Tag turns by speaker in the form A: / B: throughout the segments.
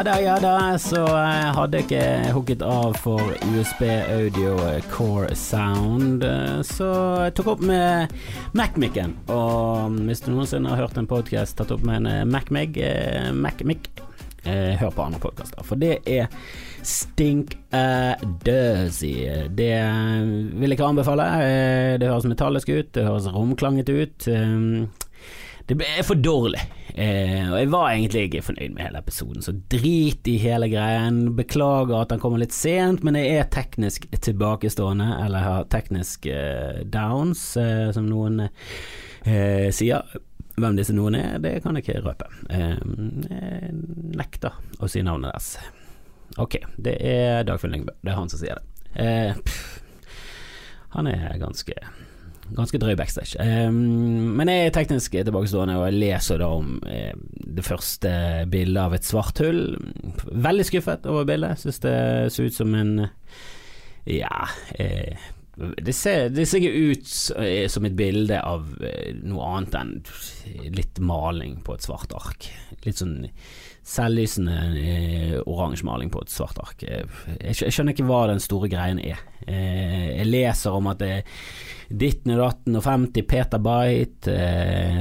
A: Ja da, ja da, så eh, hadde jeg ikke hooket av for USB Audio Core Sound, eh, så jeg tok opp med Mac-mic-en. Og hvis du noensinne har hørt en podkast tatt opp med en eh, Mac-mic, Mac-mic eh, hør på andre podkaster, for det er stink dirty. Det vil jeg ikke anbefale. Det høres metallisk ut, det høres romklanget ut. Det er for dårlig, eh, og jeg var egentlig ikke fornøyd med hele episoden, så drit i hele greien. Beklager at den kommer litt sent, men jeg er teknisk tilbakestående, eller har teknisk eh, downs, eh, som noen eh, sier. Hvem disse noen er, det kan jeg ikke røpe. Eh, jeg nekter å si navnet deres. Ok, det er Dagfinn Lyngbø, det er han som sier det. Eh, han er ganske ganske drøy backstage. Um, men jeg er teknisk tilbakestående, og jeg leser da om eh, det første bildet av et svart hull. Veldig skuffet over bildet. Syns det så ut som en Ja eh, det ser, det ser, ikke ut eh, som et bilde av eh, noe annet enn litt maling på et svart ark. Litt sånn selvlysende eh, oransje maling på et svart ark. Jeg, skjønner ikke hva den store greien er. Jeg leser om at det er ditten og datten og 50 petabyte eh,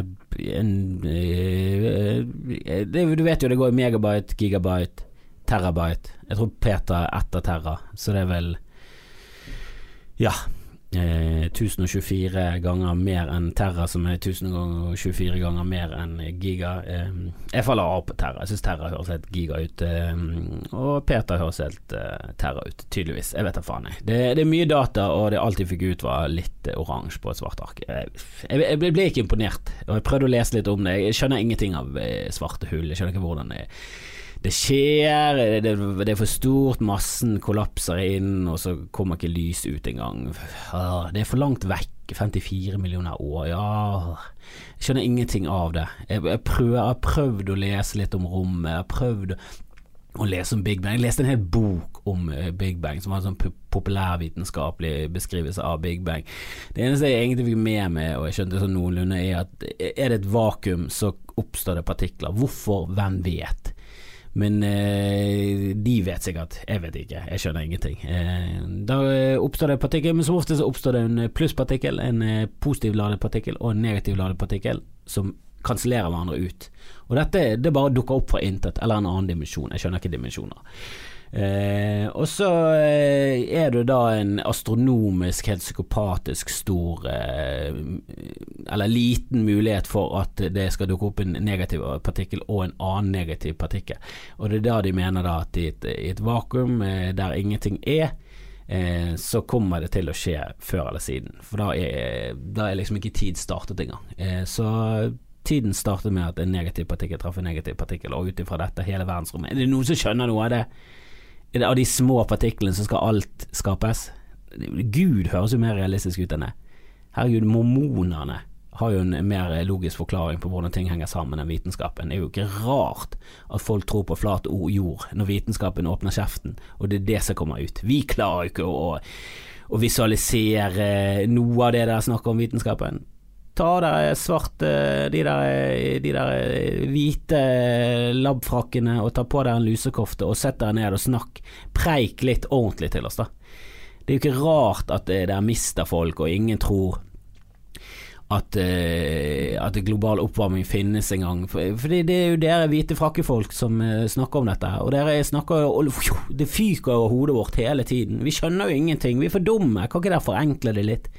A: en, eh, det, Du vet jo det går i megabyte, gigabyte, terabyte. Jeg tror peta er etter terra, så det er vel Ja, eh, 1024 ganger mer enn Terra, som er 1024 ganger mer enn Giga. Eh, jeg faller av på Terra. Jeg syns Terra høres helt giga ut, eh, og Peter høres helt eh, Terra ut, tydeligvis. Jeg vet da faen, jeg. Det, det, er mye data, og det alt jeg fikk ut var litt eh, oransje på et svart ark. Jeg, jeg, jeg, ble ikke imponert, og jeg prøvde å lese litt om det. Jeg skjønner ingenting av eh, svarte hull, jeg skjønner ikke hvordan det er det skjer, det, det, er for stort, massen kollapser inn, og så kommer ikke lys ut engang. Det er for langt vekk. 54 millioner år, ja Jeg skjønner ingenting av det. Jeg, jeg, prøver, jeg har prøvd å lese litt om rommet, jeg har prøvd å lese om Big Bang. Jeg leste en hel bok om uh, Big Bang, som var en sånn populærvitenskapelig beskrivelse av Big Bang. Det eneste jeg egentlig fikk med meg, og jeg skjønte sånn noenlunde, er at er det et vakuum, så oppstår det partikler. Hvorfor? Hvem vet? Men eh, de vet sikkert, jeg vet ikke, jeg skjønner ingenting. Eh, da oppstår det en partikkel, men som ofte så oppstår det en plusspartikkel, en eh, positiv ladet partikkel og en negativ ladet partikkel som kansellerer hverandre ut. Og dette det bare dukker opp fra intet, eller en annen dimensjon. Jeg skjønner ikke dimensjoner. Eh, og så eh, er det da en astronomisk, helt psykopatisk stor eh, Eller liten mulighet for at det skal dukke opp en negativ partikkel og en annen negativ partikkel. Og det er da de mener da at i et, i et vakuum eh, der ingenting er, eh, så kommer det til å skje før eller siden. For da er, da er liksom ikke tid startet engang. Eh, så tiden startet med at en negativ partikkel traff en negativ partikkel, og ut ifra dette hele verdensrommet Er det noen som skjønner noe av det? Av de små partiklene så skal alt skapes. Gud høres jo mer realistisk ut enn det. Herregud, mormonerne har jo en mer logisk forklaring på hvordan ting henger sammen enn vitenskapen. Det er jo ikke rart at folk tror på flat jord når vitenskapen åpner kjeften, og det er det som kommer ut. Vi klarer jo ikke å, å visualisere noe av det der snakket om vitenskapen ta der svarte, de der, de der hvite labfrakkene og ta på deg en lusekofte og sett deg ned og snakk. Preik litt ordentlig til oss, da. Det er jo ikke rart at det der mister folk, og ingen tror at, uh, at global oppvarming finnes en gang. For, det, er jo dere hvite frakkefolk som uh, snakker om dette. Og dere snakker jo Det fyker over hodet vårt hele tiden. Vi skjønner jo ingenting. Vi er for dumme. Kan ikke dere forenkle det litt?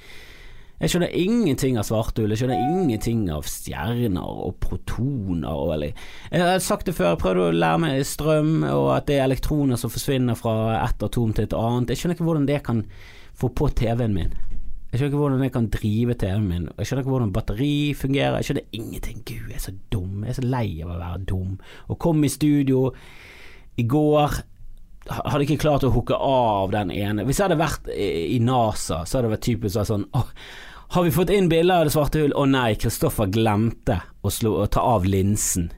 A: Jeg skjønner ingenting av svarthull, jeg skjønner ingenting av stjerner og protoner og eller Jeg har sagt det før, jeg prøvde å lære meg strøm, og at det er elektroner som forsvinner fra ett atom til et annet. Jeg skjønner ikke hvordan det kan få på TV-en min. Jeg skjønner ikke hvordan jeg kan drive TV-en min. Jeg skjønner ikke hvordan batteri fungerer. Jeg skjønner ingenting. Gud, jeg er så dum. Jeg er så lei av å være dum. Og kom i studio i går hadde ikke klart å hooke av den ene Hvis jeg hadde vært i NASA, så hadde det vært typisk sånn åh, har vi fått inn bilder av det svarte hull? Å nei, Kristoffer glemte å, slå, å, ta av linsen.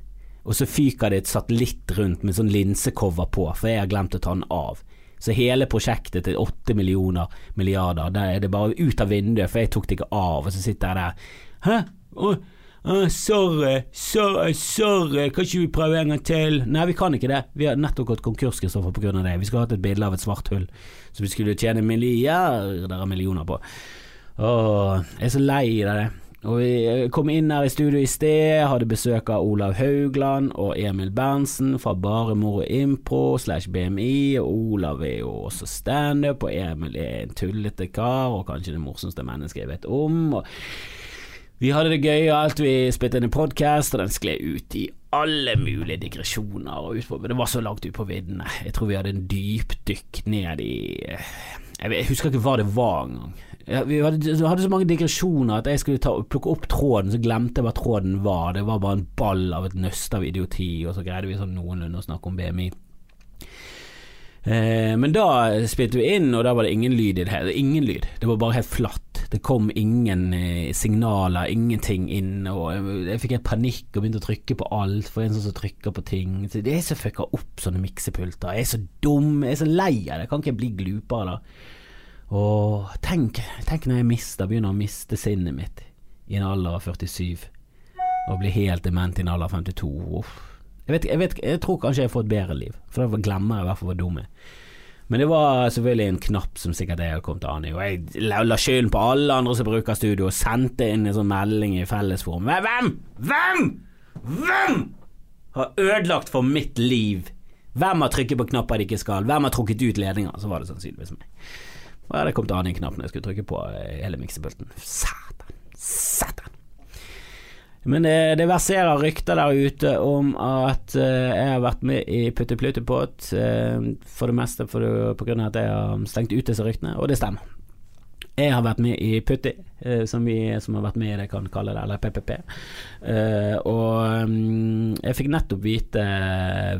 A: Og så fyker det et satellitt rundt med sånn linsecover på, for jeg har glemt å ta den av. Så hele prosjektet til åtte millioner milliarder, der er det bare ut av vinduet, for jeg tok det ikke av, og så sitter jeg der Hæ? Oh, oh, sorry, sorry, sorry, kan ikke vi prøve en gang til? Nei, vi kan ikke det. Vi har nettopp gått konkurs, Kristoffer, på grunn av det. Vi skulle hatt et bilde av et svart hull som vi skulle tjene milliarder av millioner på. Åh, jeg er så lei av det. Og vi kom inn her i studio i sted, hadde besøk av Olav Haugland og Emil Berntsen fra Bare Moro Impro slash BMI, og Olav er jo også standup, og Emil er en tullete kar, og kanskje det morsomste mennesket jeg vet om. Og vi hadde det gøy og alt, vi spilte inn en podkast, og den skled ut i alle mulige digresjoner, og utpå, det var så langt ut på viddene. Jeg tror vi hadde en dypdykk ned i Jeg husker ikke hva det var engang. Ja, vi hadde, hadde, så mange digresjoner at jeg skulle ta, plukke opp tråden, så glemte jeg hva tråden var. Det var bare en ball av et nøst av idioti, og så greide vi sånn noenlunde å snakke om BMI. Eh, men da spilte vi inn, og da var det ingen lyd i det hele. Ingen lyd. Det var bare helt flatt. Det kom ingen eh, signaler, ingenting inn. Og jeg, jeg fikk helt panikk og begynte å trykke på alt, for en som trykker på ting. Så det er så fucka opp sånne miksepulter. Jeg er så dum, jeg er så lei av det. Kan ikke jeg bli glupere da? Og tenk, tenk når jeg mister, begynner å miste sinnet mitt i en alder av 47, og blir helt dement i en alder av 52. Uff. Jeg, vet, jeg, vet, jeg tror kanskje jeg får et bedre liv, for da glemmer jeg i hvert fall hvor dum jeg er. Men det var selvfølgelig en knapp som sikkert jeg hadde kommet an i, og jeg la, la skylden på alle andre som bruker studio, og sendte inn en sånn melding i fellesforum. Hvem? Hvem? Hvem har ødelagt for mitt liv? Hvem har trykket på knapper de ikke skal? Hvem har trukket ut ledninger? Så var det sannsynligvis meg. Og jeg hadde kommet an i når jeg skulle trykke på eh, hele miksepulten. Satan. Satan. Men det, det, verserer rykter der ute om at uh, jeg har vært med i Putti Plutepott, uh, for det meste for det, på grunn av at jeg har stengt ut disse ryktene, og det stemmer. Jeg har vært med i Putti, som vi som har vært med i det kan kalle det, eller PPP. og um, jeg fikk nettopp vite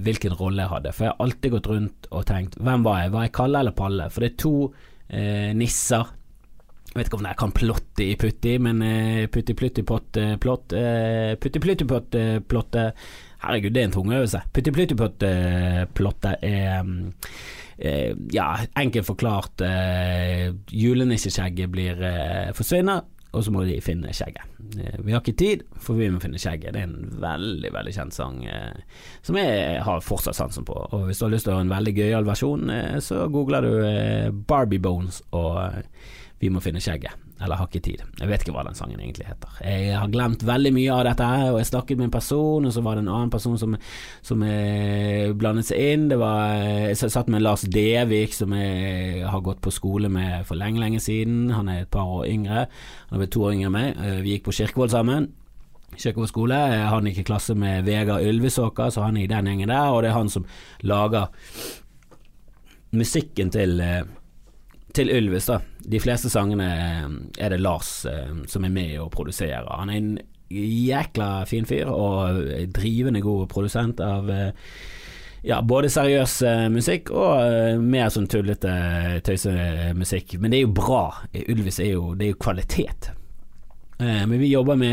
A: hvilken rolle jeg hadde, for jeg har alltid gått rundt og tenkt hvem var jeg, var jeg Kalle eller Palle? For det er to eh, nisser. Jeg vet ikke om jeg kan plotte i putti, men eh, putti plutti pott eh, plott eh, Putti plutti pott eh, plotte Herregud, det er en tung øvelse. Putti plutti pott eh, plotte er ja, enkelt forklart julenisseskjegget blir forsvinner, og så må de finne skjegget. Vi har ikke tid, for vi må finne skjegget. Det er en veldig veldig kjent sang som jeg har fortsatt sansen på. Og Hvis du har lyst til å ha en veldig gøyal versjon, så googler du Barbie Bones og Vi må finne skjegget eller Har ikke tid. Jeg vet ikke hva den sangen egentlig heter. Jeg har glemt veldig mye av dette her, og jeg snakket med en person, og så var det en annen person som, som blandet seg inn. Det var, jeg satt med Lars Devik, som jeg har gått på skole med for lenge, lenge siden. Han er et par år yngre. Han er vel to år yngre enn meg. Vi gikk på Kirkevoll sammen. Kirkevoll skole. Han gikk i klasse med Vegard Ylvisåker, så han er i den gjengen der, og det er han som lager musikken til til Ylvis, da. De fleste sangene eh, er det Lars eh, som er med og produserer. Han er en jækla fin fyr og drivende god produsent av eh, ja, både seriøs musikk og mer sånn tullete tøysemusikk. Men det er jo bra. Ylvis er jo, det er jo kvalitet. Men vi jobber med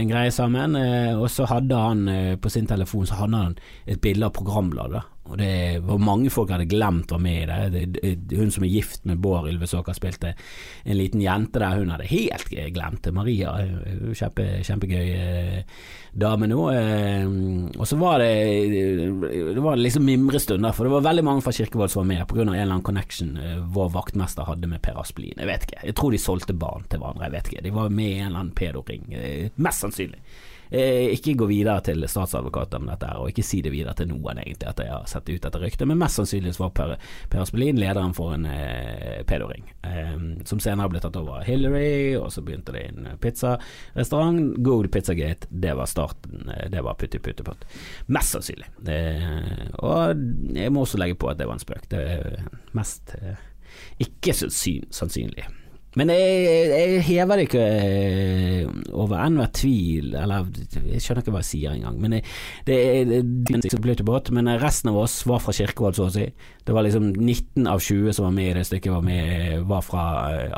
A: en greie sammen, og så hadde han på sin telefon Så hadde han et bilde av programbladet. Og det var mange folk hadde glemt var med i det. det, det hun som er gift med Bård Ylvesåker, spilte en liten jente der, hun hadde helt glemt det. Maria, kjempe, kjempegøy eh, dame nå. Eh, og så var det Det var liksom mimrestund, for det var veldig mange fra Kirkevold som var med pga. en eller annen connection eh, vår vaktmester hadde med Per Aspelin. Jeg vet ikke. Jeg tror de solgte barn til hverandre, jeg vet ikke. De var med i en eller annen pedoring. Mest sannsynlig. Eh, ikke gå videre til statsadvokater med dette, her og ikke si det videre til noen, egentlig, at jeg har sett ut dette ryktet. Men mest sannsynlig var Per, per Aspelin lederen for en eh, pedoring, eh, som senere ble tatt over av Hillary, og så begynte det en pizzarestaurant. Google Pizzagate, det var starten. Eh, det var putti putti putt. Mest sannsynlig. Eh, og jeg må også legge på at det var en spøk. Det er mest ikke så sannsynlig. Men jeg, jeg, hever det ikke eh, over enhver tvil, eller jeg skjønner ikke hva jeg sier engang. Men, det, det, det, men resten av oss var fra Kirkevold, så å si. Det var liksom 19 av 20 som var med i det stykket, var med, var fra,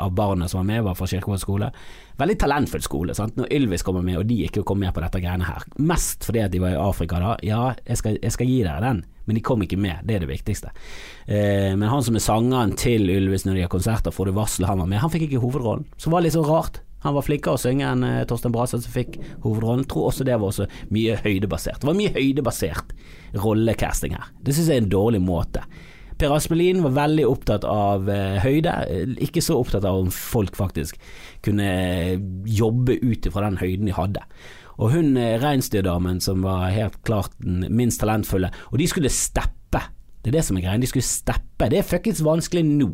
A: av barna som var med, var fra Kirkevold skole. Veldig talentfull skole. Sant? Når Ylvis kommer med, og de ikke kom med på dette greiene her, mest fordi at de var i Afrika da, ja, jeg skal, jeg skal gi dere den, men de kom ikke med, det er det viktigste. Eh, men han som er sangeren til Ylvis når de har konserter, får du varsel han var med, han fikk ikke hovedrollen, som var litt så rart. Han var flinkere å synge enn eh, Torstein Braseth som fikk hovedrollen. Tror også det var også mye høydebasert. Det var mye høydebasert rollecasting her. Det syns jeg er en dårlig måte. Per Aspelin var veldig opptatt av eh, høyde, eh, ikke så opptatt av om folk faktisk kunne jobbe ut ifra den høyden de hadde. Og hun eh, reinsdyrdamen som var helt klart den minst talentfulle, og de skulle steppe. Det er det som er greia, de skulle steppe. Det er fuckings vanskelig nå.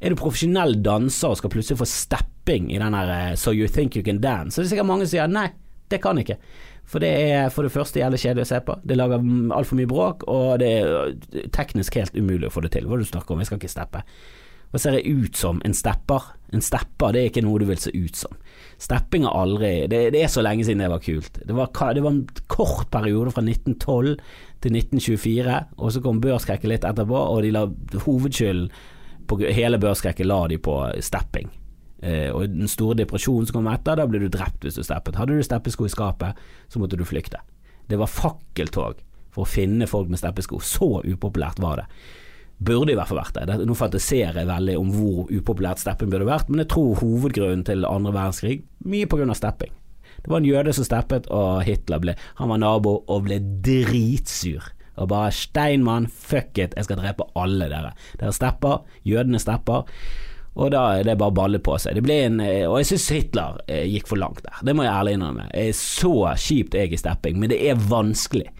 A: Er du profesjonell danser og skal plutselig få stepping i den her eh, So You Think You Can Dance, så det er sikkert mange som sier nei, det kan ikke. For det er for det første jævlig kjedelig å se på, det lager altfor mye bråk, og det er eh, teknisk helt umulig å få det til. Hva er det du snakker om, jeg skal ikke steppe. Hva ser jeg ut som? En stepper? En stepper det er ikke noe du vil se ut som. Stepping har aldri det, det, er så lenge siden det var kult. Det var, det var en kort periode fra 1912 til 1924, og så kom børskrekket litt etterpå, og de la hovedskylden på hele børskrekket la de på stepping. Eh, og den store depresjonen som kom etter, da ble du drept hvis du steppet. Hadde du steppesko i skapet, så måtte du flykte. Det var fakkeltog for å finne folk med steppesko. Så upopulært var det. Burde i hvert fall vært det. Nå fantaserer jeg veldig om hvor upopulært stepping burde vært, men jeg tror hovedgrunnen til andre verdenskrig mye av stepping. Det var en jøde som steppet, og Hitler ble Han var nabo og ble dritsur. Og bare Steinmann, fuck it, jeg skal drepe alle dere. Dere stepper, jødene stepper. Og da er det bare balle på seg. En, eh, og jeg syns Hitler eh, gikk for langt der, det må jeg ærlig innrømme. Så kjipt er jeg i stepping, men det er vanskelig.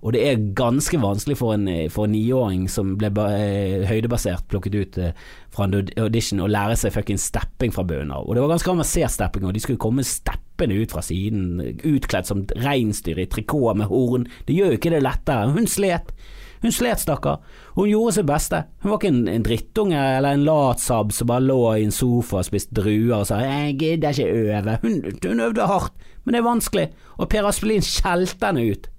A: Og det er ganske vanskelig for en, for en niåring som ble eh, høydebasert plukket ut eh, fra en audition, å lære seg fucking stepping fra bunnen av. Og det var ganske avansert stepping, og de skulle komme steppende ut fra siden, utkledd som reinsdyr i trikot med horn. Det gjør jo ikke det lettere. Hun slet. Hun slet, stakkar. Hun gjorde sitt beste. Hun var ikke en, en drittunge eller en latsabb som bare lå i en sofa og spiste druer og sa 'jeg gidder ikke øve'. Hun, hun øvde hardt, men det er vanskelig, og Per Aspelin skjelte henne ut.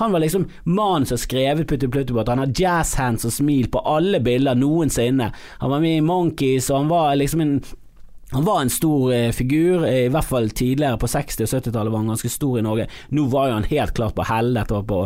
A: Han var liksom mannen som skrevet Putti Pluttibot. han har jazzhands og smil på alle bilder noensinne. Han var med i Monkeys, og han var liksom en han var en stor eh, figur, eh, i hvert fall tidligere på 60- og 70-tallet var han ganske stor i Norge. Nå var jo han helt klart på hell, dette var på,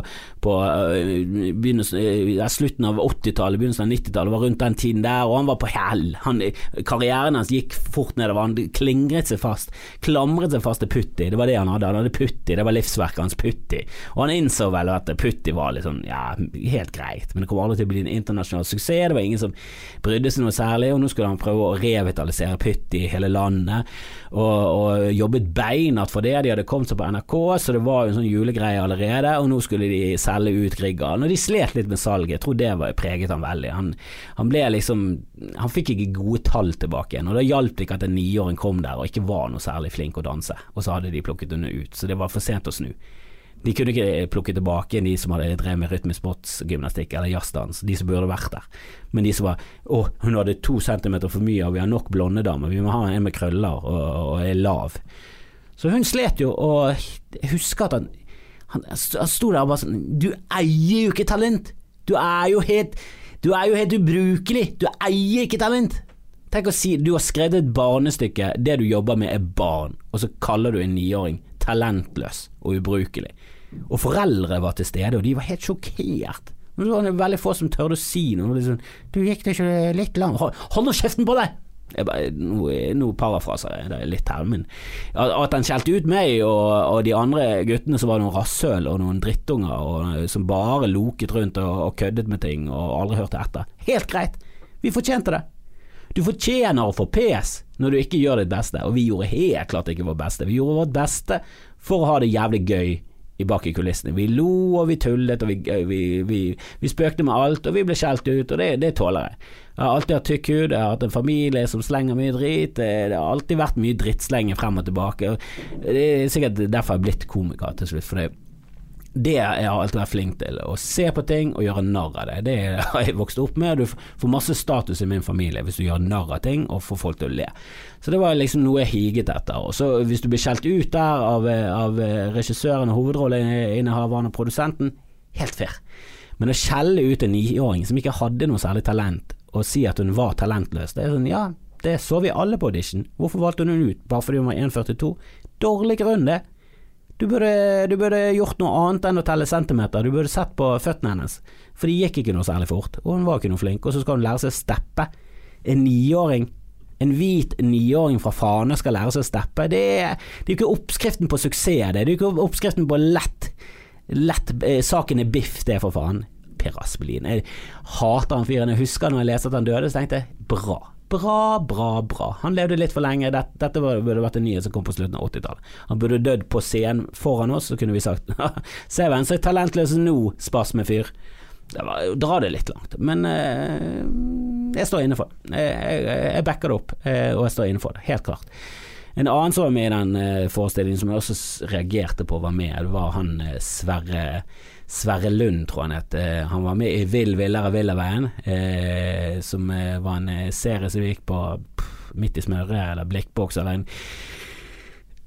A: på uh, slutten av 80-tallet, begynnelsen av 90-tallet, var rundt den tiden der, og han var på hell. Han, karrieren hans gikk fort nedover, han klingret seg fast, klamret seg fast til Putti, det var det han hadde, han hadde Putti, det var livsverket hans, Putti. Og han innså vel at Putti var liksom, ja, helt greit, men det kom aldri til å bli en internasjonal suksess, det var ingen som brydde seg noe særlig, og nå skulle han prøve å revitalisere Putti hele landet, og, og jobbet beinhardt for det. De hadde kommet seg på NRK, så det var jo en sånn julegreie allerede, og nå skulle de selge ut Grieghallen. Og de slet litt med salget, jeg tror det var preget han veldig. Han, han ble liksom Han fikk ikke gode tall tilbake igjen, og da hjalp det ikke at en niåring kom der og ikke var noe særlig flink å danse, og så hadde de plukket henne ut, så det var for sent å snu. De kunne ikke plukke tilbake de som hadde drevet med rytmisk sportsgymnastikk eller jazzdans, de som burde vært der. Men de som var Å, hun hadde to centimeter for mye, og vi har nok blonde damer, vi må ha en med krøller og, og er lav. Så hun slet jo, og jeg husker at han han, han sto der og bare sånn Du eier jo ikke talent! Du er jo helt Du er jo helt ubrukelig! Du eier ikke talent! Tenk å si du har skrevet et barnestykke, det du jobber med er barn, og så kaller du en niåring talentløs og ubrukelig. Og foreldre var til stede, og de var helt sjokkert. Det var veldig få som tørde å si noe. Liksom, 'Du gikk det ikke litt langt?' Hold nå kjeften på deg! Jeg bare, nå, nå parafraser jeg det litt her, men at han skjelte ut meg og, og, de andre guttene som var noen rasshøl og noen drittunger og, som bare loket rundt og, og køddet med ting og aldri hørte etter. Helt greit, vi fortjente det. Du fortjener å få pes når du ikke gjør ditt beste, og vi gjorde helt klart ikke vårt beste. Vi gjorde vårt beste for å ha det jævlig gøy i bak i kulissene. Vi lo og vi tullet og vi, vi, vi, vi spøkte med alt, og vi ble skjelt ut, og det, det tåler jeg. Jeg har alltid hatt tykk hud, jeg har hatt en familie som slenger mye drit, det har alltid vært mye drittslenging frem og tilbake. Det er sikkert derfor jeg har blitt komiker til slutt, for det det har jeg alltid vært flink til. Å se på ting og gjøre narr av det. Det har jeg vokst opp med. Du får masse status i min familie hvis du gjør narr av ting og får folk til å le. Så det var liksom noe jeg higet etter. Og så hvis du blir skjelt ut der av, av regissøren og hovedrolleinnehaveren og produsenten, helt fair. Men å skjelle ut en niåring som ikke hadde noe særlig talent, og si at hun var talentløs, det er sånn ja, det så vi alle på audition. Hvorfor valgte hun ut? Bare fordi hun var 1,42? Dårlig grunn, det. Du burde, du burde, gjort noe annet enn å telle centimeter, du burde sett på føttene hennes, for de gikk ikke noe særlig fort, og hun var ikke noe flink, og så skal hun lære seg å steppe. En niåring en hvit niåring fra Fane skal lære seg å steppe. Det er, det ikke oppskriften på suksess, det. Det er ikke oppskriften på lett, lett eh, Saken er biff, det, er for faen. Per Aspelin. Jeg hater han fyren. Jeg husker når jeg leste at han døde, så tenkte jeg bra. Bra, bra, bra. Han levde litt for lenge. Dette, dette burde vært en nyhet som kom på slutten av 80-tallet. Han burde dødd på scenen foran oss, så kunne vi sagt Se hvem som er talentløs nå, spasmefyr. Dra det litt langt. Men eh, jeg står inne for det. Jeg, jeg, jeg, backer det opp, eh, og jeg står inne for det. Helt klart. En annen som var med i den eh, forestillingen, som jeg også reagerte på var med, var han eh, Sverre Sverre Lund, tror han het. Eh, han var med i Vill villere villaveien, eh, som eh, var en eh, serie som gikk på midt i smøret, eller blikkboks, eller en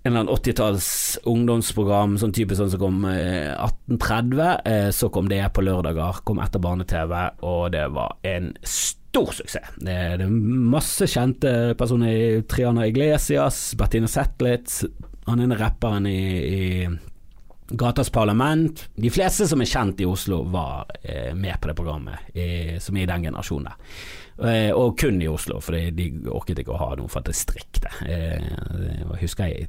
A: en eller annen 80-talls ungdomsprogram, sånn type sånn som kom eh, 1830. Eh, så kom det på lørdager, kom etter barne-TV, og det var en stor suksess. Det, det er masse kjente personer. Triana Iglesias, Bettina Zetlitz, han ene rapperen i, i Gatas Parlament. De fleste som er kjent i Oslo, var eh, med på det programmet, eh, som er i den generasjonen der. Eh, og kun i Oslo, for de orket ikke å ha noe fra distriktet. Eh, husker jeg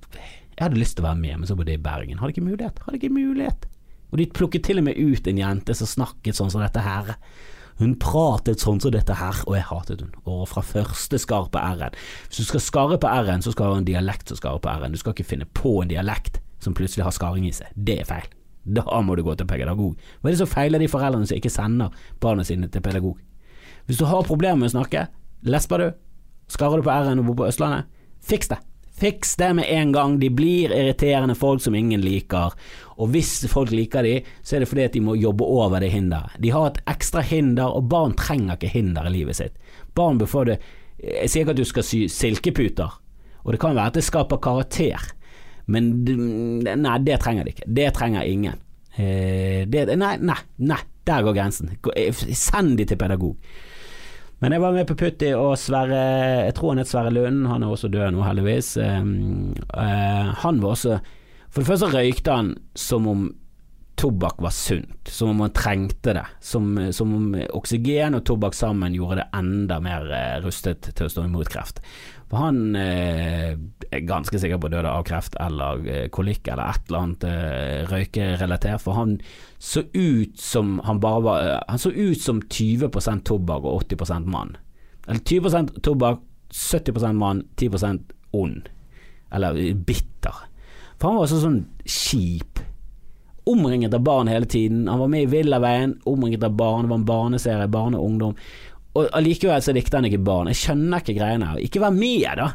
A: Jeg hadde lyst til å være med, men så bodde jeg i Bergen. Hadde ikke mulighet. Hadde ikke mulighet. Og de plukket til og med ut en jente som snakket sånn som dette her. Hun pratet sånn som dette her, og jeg hatet hun. Og fra første skarpe r-en. Hvis du skal skarre på r-en, så skal du ha en dialekt som skarrer på r-en. Du skal ikke finne på en dialekt som plutselig har skaring i seg. Det er feil. Da må du gå til pedagog. Hva er det som feiler de foreldrene som ikke sender barna sine til pedagog? Hvis du har problemer med å snakke, lesper du, skarrer du på r-en og bor på Østlandet, fiks det. Fiks det med en gang. De blir irriterende folk som ingen liker. Og hvis folk liker de, så er det fordi at de må jobbe over det hinderet. De har et ekstra hinder, og barn trenger ikke hinder i livet sitt. Barn bør få det Jeg sier ikke at du skal sy silkeputer, og det kan være at det skaper karakter. Men nei, det trenger de ikke. Det trenger ingen. Eh, det, nei, nei, nei, der går grensen. Eh, send de til pedagog. Men jeg var med på Putti og Sverre Jeg tror han het Sverre Lund, han er også død nå, heldigvis. Um, uh, han var også For det første røykte han som om tobakk var sunt, som om han trengte det. Som, som om oksygen og tobakk sammen gjorde det enda mer rustet til å stå imot kreft. For han eh, er ganske sikker på å døde av kreft eller eh, kolikk eller et eller annet eh, røykerelatert. For han så ut som han bare var eh, Han så ut som 20% tobakk og 80% mann. Eller 20% tobakk, 70% mann, 10% ond. Eller eh, bitter. For han var også sånn kjip. Omringet av barn hele tiden. Han var med i Villaveien, omringet av barn. Det var en barneserie, barne og ungdom. Og allikevel så likte han ikke barn. Jeg skjønner ikke greiene. Ikke vær med, da.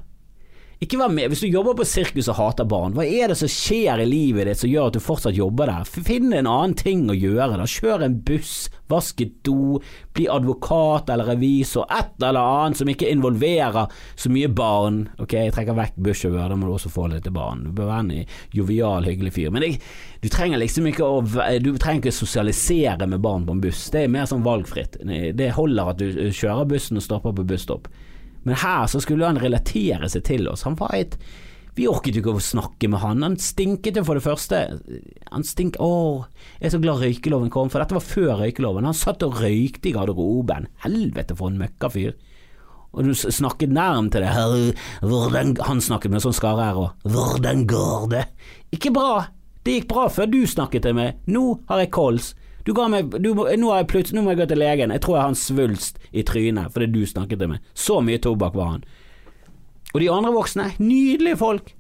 A: Ikke vær med. Hvis du jobber på sirkus og hater barn, hva er det som skjer i livet ditt som gjør at du fortsatt jobber der? Finn en annen ting å gjøre, da. Kjør en buss, vask et do, bli advokat eller revisor, et eller annet som ikke involverer så mye barn. Ok, jeg trekker vekk bussjåfør, da må du også få litt barn. Du bør være en jovial, hyggelig fyr. Men jeg, du trenger liksom ikke å Du trenger ikke sosialisere med barn på en buss. Det er mer sånn valgfritt. Det holder at du kjører bussen og stopper på busstopp. Men her så skulle han relatere seg til oss. Han var et Vi orket jo ikke å snakke med han. Han stinket jo for det første. Han stink... Å, jeg er så glad røykeloven kom, for dette var før røykeloven. Han satt og røykte i garderoben. Helvete for en møkkafyr. Og du snakket nærm til det. Hvordan, han snakket med sånn skare her òg. Hvordan går det? Ikke bra. Det gikk bra før du snakket til meg. Nå har jeg kols. Du ga meg, du, nå, har jeg plutselig, nå må jeg gå til legen, jeg tror jeg har en svulst i trynet fordi du snakket til meg. Så mye tobakk var han. Og de andre voksne, nydelige folk.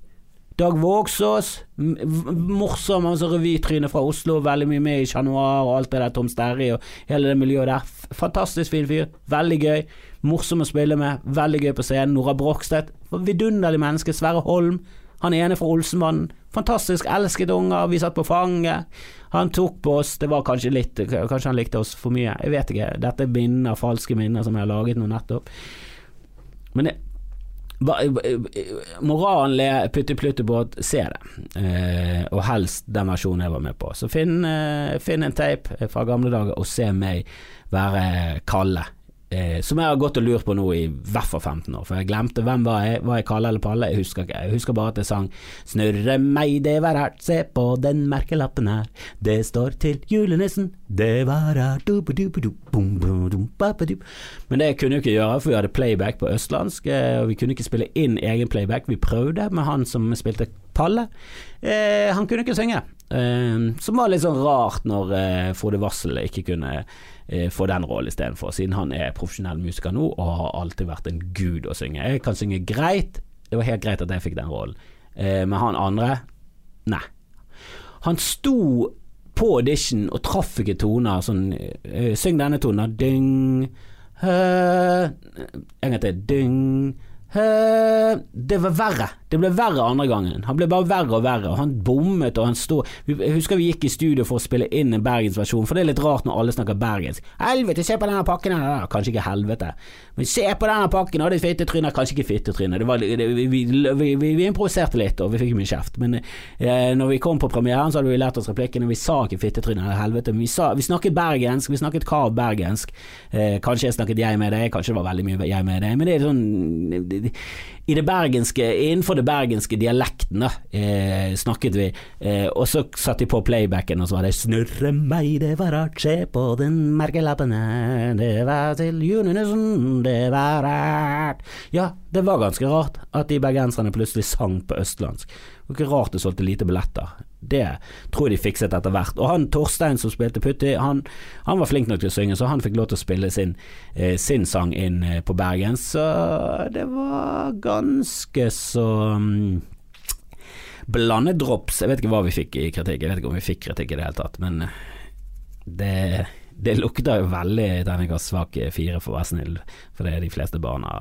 A: Dag Vågsås, morsom altså revytryne fra Oslo, veldig mye med i Chat Noir og alt det der, Tom Sterry og hele det miljøet der. Fantastisk fin fyr, veldig gøy, morsom å spille med, veldig gøy på scenen. Nora Brogstedt, vidunderlig menneske. Sverre Holm, han ene fra Olsenmannen. Fantastisk, elsket unger, vi satt på fanget. Han tok på oss, det var kanskje litt Kanskje han likte oss for mye, jeg vet ikke. Dette er minner, falske minner som jeg har laget nå nettopp. Men det, moralen er putti-plutti-båt, se det, eh, og helst den versjonen jeg var med på. Så finn, eh, finn en tape fra gamle dager og se meg være Kalle eh, som jeg har gått og lurt på nå i hvert fall 15 år, for jeg glemte hvem var jeg, var jeg Kalle eller Palle, jeg husker ikke, jeg husker bare at jeg sang Snurre meg, det var rart, se på den merkelappen her, det står til julenissen, det var bum-bum-dum-ba-ba-du. Men det kunne vi ikke gjøre, for vi hadde playback på østlandsk, eh, og vi kunne ikke spille inn egen playback, vi prøvde med han som spilte Palle, eh, han kunne ikke synge. Eh, som var litt sånn rart når eh, Frode Wassel ikke kunne eh, få den rollen istedenfor, siden han er profesjonell musiker nå og har alltid vært en gud å synge. Jeg kan synge greit, det var helt greit at jeg fikk den rollen, eh, men han andre, nei. Han sto på audition og traff ikke toner sånn eh, Syng denne tonen, ding, hø, en gang til, ding, hø. Det var verre. Det ble verre andre gangen. Han ble bare verre og verre. Han bommet og han sto Jeg husker vi gikk i studio for å spille inn en bergensversjon, for det er litt rart når alle snakker bergensk. Helvete, se på denne pakken her! Kanskje ikke helvete, men se på denne pakken! Og det er fittetryne. Kanskje ikke fittetryne. Vi, vi, vi, vi improviserte litt, og vi fikk mye kjeft. Men eh, når vi kom på premieren, så hadde vi lært oss replikkene. Vi sa ikke fittetryne eller helvete, men sa, vi snakket bergensk. Vi snakket kav bergensk. Eh, kanskje jeg snakket jeg med deg, kanskje det var veldig mye jeg med deg, men det er sånn i det bergenske, innenfor det bergenske dialekten, da, eh, snakket vi. Eh, og så satt de på playbacken, og så var det 'Snurre meg, det var rart, se på den merkelappene', det var til julenissen, det var rart'. Ja, det var ganske rart at de bergenserne plutselig sang på østlandsk. Var ikke rart det solgte lite billetter. Det tror jeg de fikset etter hvert. Og han Torstein som spilte Putti, han, han var flink nok til å synge, så han fikk lov til å spille sin, eh, sin sang inn eh, på Bergen. Så det var ganske så um, blandet drops. Jeg vet ikke hva vi fikk i kritikk, jeg vet ikke om vi fikk kritikk i det hele tatt, men det, det lukta jo veldig terningkast svak fire, for å være snill, fordi de fleste barna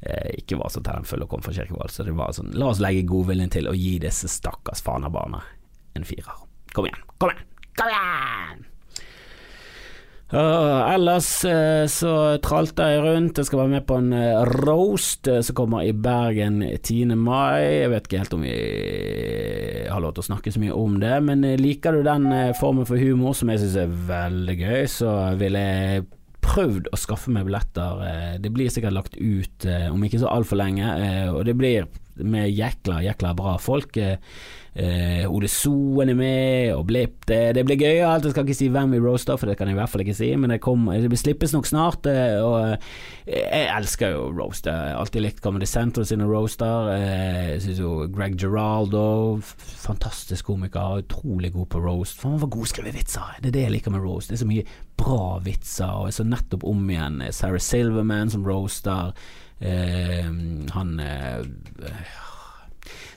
A: eh, ikke var så talentfulle og kom fra Kirkevold. Så det var sånn, la oss legge godviljen til å gi disse stakkars Fana-barna en firer. Kom igjen, kom igjen, kom igjen! Uh, ellers uh, så tralta jeg rundt. Jeg skal være med på en uh, roast som kommer i Bergen 10. mai. Jeg vet ikke helt om vi har lov til å snakke så mye om det, men liker du den formen for humor som jeg syns er veldig gøy, så vil jeg prøvd å skaffe meg billetter. Det blir sikkert lagt ut om ikke så altfor lenge, og det blir med jækla, jækla bra folk. Eh, Ole Soen er med, og Blipp. Det, det blir gøyalt. Jeg skal ikke si hvem vi roaster, for det kan jeg i hvert fall ikke si, men det, kom, det slippes nok snart. Eh, og jeg elsker jo roast. Jeg har alltid likt Comedy Central sine roaster. Eh, jeg syns jo Greg Geraldo, fantastisk komiker, utrolig god på roast. For han var god skrevet vitser. Det er det jeg liker med roast. Det er så mye bra vitser, og jeg så nettopp om igjen Sarah Silverman som roaster. Eh, han eh,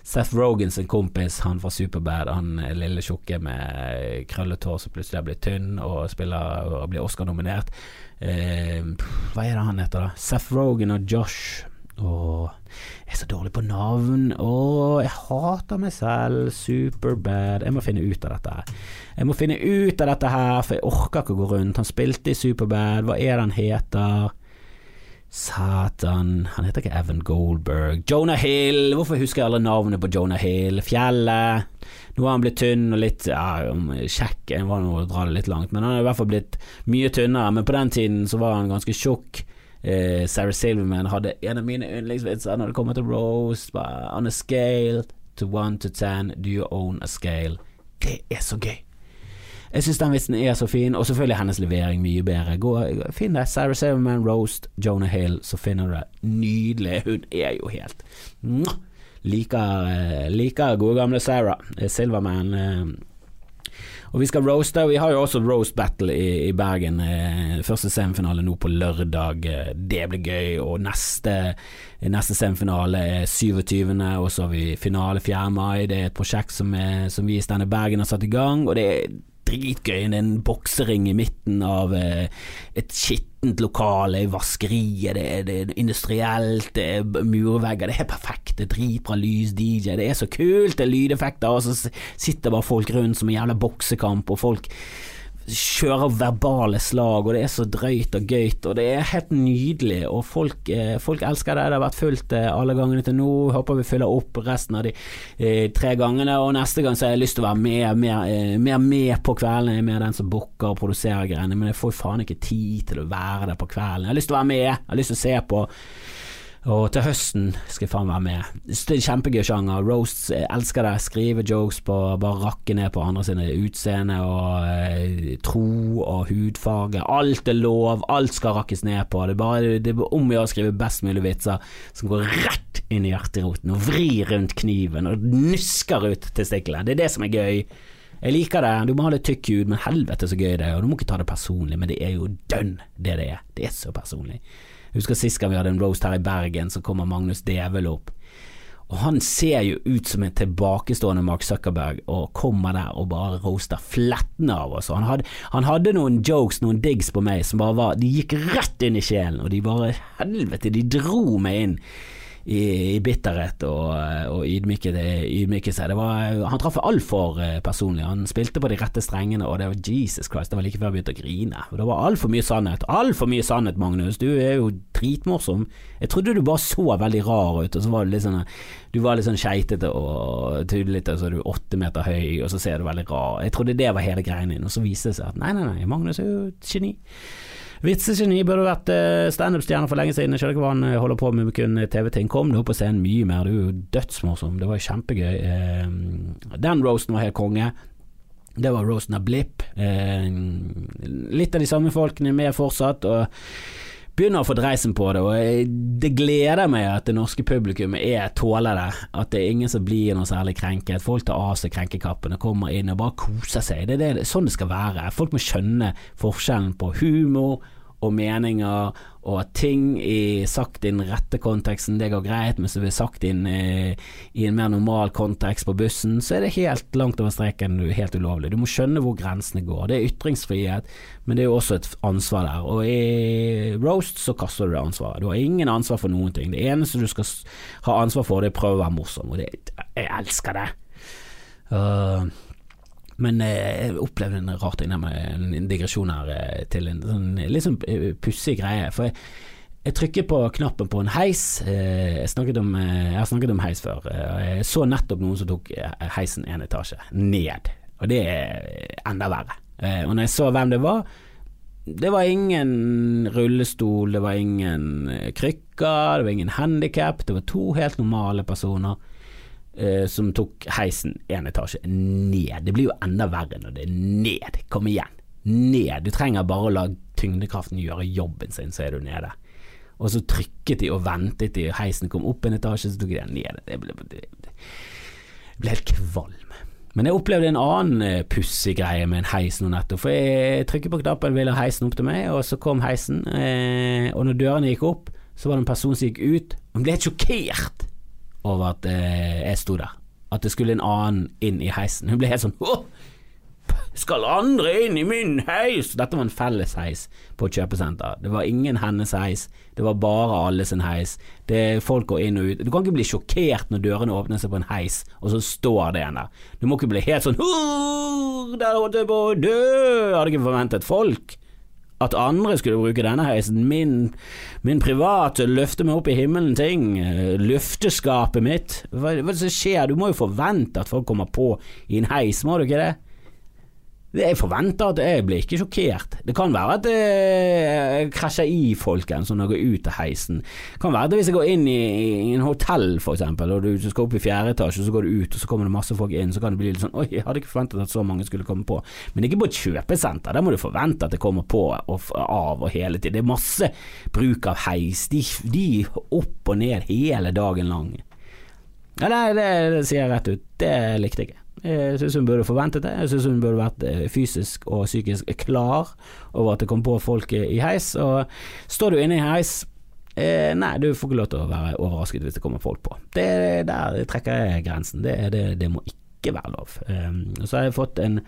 A: Seth Rogan sin kompis, han fra Superbad, han lille tjukke med krøllet hår som plutselig har blitt tynn og, spiller, og blir Oscar-nominert. Eh, hva er det han heter, da? Seth Rogan og Josh. Åh, jeg er så dårlig på navn. Åh, jeg hater meg selv. Superbad. Jeg må finne ut av dette her. Jeg må finne ut av dette her, for jeg orker ikke å gå rundt. Han spilte i Superbad. Hva er det han heter? Satan, han heter ikke Evan Goldberg. Jonah Hill, hvorfor husker jeg alle navnet på Jonah Hill? Fjellet. Nå har han blitt tynn og litt ja, kjekk, jeg var nå å dra det litt langt, men han har i hvert fall blitt mye tynnere. Men på den tiden så var han ganske tjukk. Eh, Sarah Silverman hadde en av mine yndlingsvitser når det kommer til roast. On a scale to one to ten, do you own a scale? Det er så gøy. Jeg syns den vitsen er så fin, og selvfølgelig hennes levering mye bedre. Gå, Finn det. Sarah Silverman, Roast, Jonah Hill, så finner du det. Nydelig. Hun er jo helt Liker, eh, liker gode gamle Sarah eh, Silverman. Eh. Og vi skal roaste. Vi har jo også roast battle i, i Bergen. Første semifinale nå på lørdag. Det blir gøy. Og neste, neste semifinale er 27., og så har vi finale 4. mai. Det er et prosjekt som, er, som vi i Stende Bergen har satt i gang. Og det er dritgøy. En boksering i midten av eh, et skittent lokale, vaskeriet, det er, det er industrielt, det er murvegger, det er perfekt. Det er dritbra lys, DJ, det er så kult, det er lydeffekter, og så sitter bare folk rundt som en jævla boksekamp, og folk kjører verbale slag, og det er så drøyt og gøyt, og det er helt nydelig. Og folk, eh, folk elsker det. Det har vært fullt eh, alle gangene til nå. Håper vi fyller opp resten av de eh, tre gangene. Og neste gang så har jeg lyst til å være mer, mer, mer med på kvelden. Jeg er mer den som booker og produserer greiene, men jeg får faen ikke tid til å være der på kvelden. Jeg har lyst til å være med, jeg har lyst til å se på. Og til høsten skal jeg faen være med. Kjempegøy sjanger. Roasts, jeg elsker det. Skrive jokes på Bare rakke ned på andre sine utseende og eh, tro og hudfarge. Alt er lov, alt skal rakkes ned på. Det er bare det er om å gjøre å skrive best mulig vitser som går rett inn i hjerteroten og vrir rundt kniven og nusker ut testiklene. Det er det som er gøy. Jeg liker det, du må ha litt tykk hud, men helvete så gøy det er, og du må ikke ta det personlig, men det er jo dønn det det er. Det er så personlig. Husker sist gang vi hadde en roast her i Bergen, så kommer Magnus Devel opp. Og han ser jo ut som en tilbakestående Mark Zuckerberg, og kommer der og bare roaster flettene av oss. Han hadde, han hadde noen jokes, noen digs på meg som bare var De gikk rett inn i sjelen, og de bare Helvete, de dro meg inn i, i bitterhet og, og ydmyke, seg. Han traff altfor uh, personlig. Han spilte på de rette strengene, og det var Jesus Christ, det var like før jeg begynte å grine. Det var altfor mye sannhet. Altfor mye sannhet, Magnus. Du er jo dritmorsom. Jeg trodde du bare så veldig rar ut, og så var du litt sånn Du var litt sånn skeitete og tullete, og så er du åtte meter høy, og så ser du veldig rar Jeg trodde det var hele greia din, og så viste det seg at nei, nei, nei, Magnus er jo et geni. Vitsegeni burde vært uh, standup-stjerne for lenge siden. Jeg skjønner ikke hva han uh, holder på med med kun TV-ting. Kom deg opp på scenen mye mer, du er jo dødsmorsom. Det var jo kjempegøy. Den roasten var helt konge. Det var roasten av Blipp. litt av de samme folkene med fortsatt. og begynner å få dreisen på det, og det gleder meg at det norske publikum er tålere. At det er ingen som blir noe særlig krenket. Folk tar av seg krenkekappene, kommer inn og bare koser seg. Det er det, sånn det skal være. Folk må skjønne forskjellen på humor og meninger, og at ting i, sagt i den rette konteksten, det går greit, men det blir sagt inn, i, i en mer normal kontekst på bussen, så er det helt langt over streken helt ulovlig. Du må skjønne hvor grensene går. Det er ytringsfrihet, men det er jo også et ansvar der. Og i roast så kaster du det ansvaret. Du har ingen ansvar for noen ting. Det eneste du skal ha ansvar for, det er å prøve å være morsom, og det, jeg elsker det. Uh, men eh, jeg opplevde en rar ting en digresjon her eh, til en sånn, litt sånn eh, pussig greie. For jeg, jeg, trykker på knappen på en heis. Jeg, om, jeg, har snakket om heis før. Jeg så nettopp noen som tok heisen én etasje ned, og det er enda verre. Og når jeg så hvem det var det var ingen rullestol, det var ingen krykker, det var ingen handikap, det var to helt normale personer eh, som tok heisen én etasje ned. Det blir jo enda verre når det er ned. Kom igjen, ned. Du trenger bare å la tyngdekraften gjøre jobben sin, så er du nede. Og så trykket de og ventet de, heisen kom opp en etasje, så tok de den ned. Det ble, det ble helt kvalm. Men jeg opplevde en annen uh, pussig greie med en heis nå nettopp. For jeg trykket på knappen, ville ha heisen opp til meg, og så kom heisen. Eh, og når dørene gikk opp, så var det en person som gikk ut. Hun ble helt sjokkert over at eh, jeg sto der. At det skulle en annen inn i heisen. Hun ble helt sånn Åh! Skal andre inn i min heis? Dette var en felles heis på et kjøpesenter. Det var ingen hennes heis, det var bare alle sin heis. Det, folk går inn og ut. Du kan ikke bli sjokkert når dørene åpner seg på en heis, og så står det en der. Du må ikke bli helt sånn Der holdt jeg på å dø! Hadde ikke forventet folk at andre skulle bruke denne heisen. Min, min private løfte meg opp i himmelen-ting. Løfteskapet mitt. Hva, hva som skjer? Du må jo forvente at folk kommer på i en heis, må du ikke det? Jeg forventer at jeg blir ikke sjokkert. Det kan være at jeg krasjer i folken som går ut av heisen. Det kan være at hvis jeg går inn i, i en hotell eksempel, og du skal opp i fjerde etasje, så går du ut, og så kommer det masse folk inn, så kan det bli litt sånn Oi, jeg hadde ikke forventet at så mange skulle komme på. Men ikke på et kjøpesenter. Der må du forvente at det kommer på og av og hele tiden. Det er masse bruk av heis. De, de opp og ned hele dagen lang. Ja, det, det, det sier jeg rett ut. Det likte jeg ikke. Jeg syns hun burde forventet det. Jeg syns hun burde vært eh, fysisk og psykisk klar over at det kom på folk i heis. Og står du inne i heis, eh, nei, du får ikke lov til å være overrasket hvis det kommer folk på. Det, Der trekker jeg grensen. Det, det, det må ikke være lov. Um, så har jeg fått en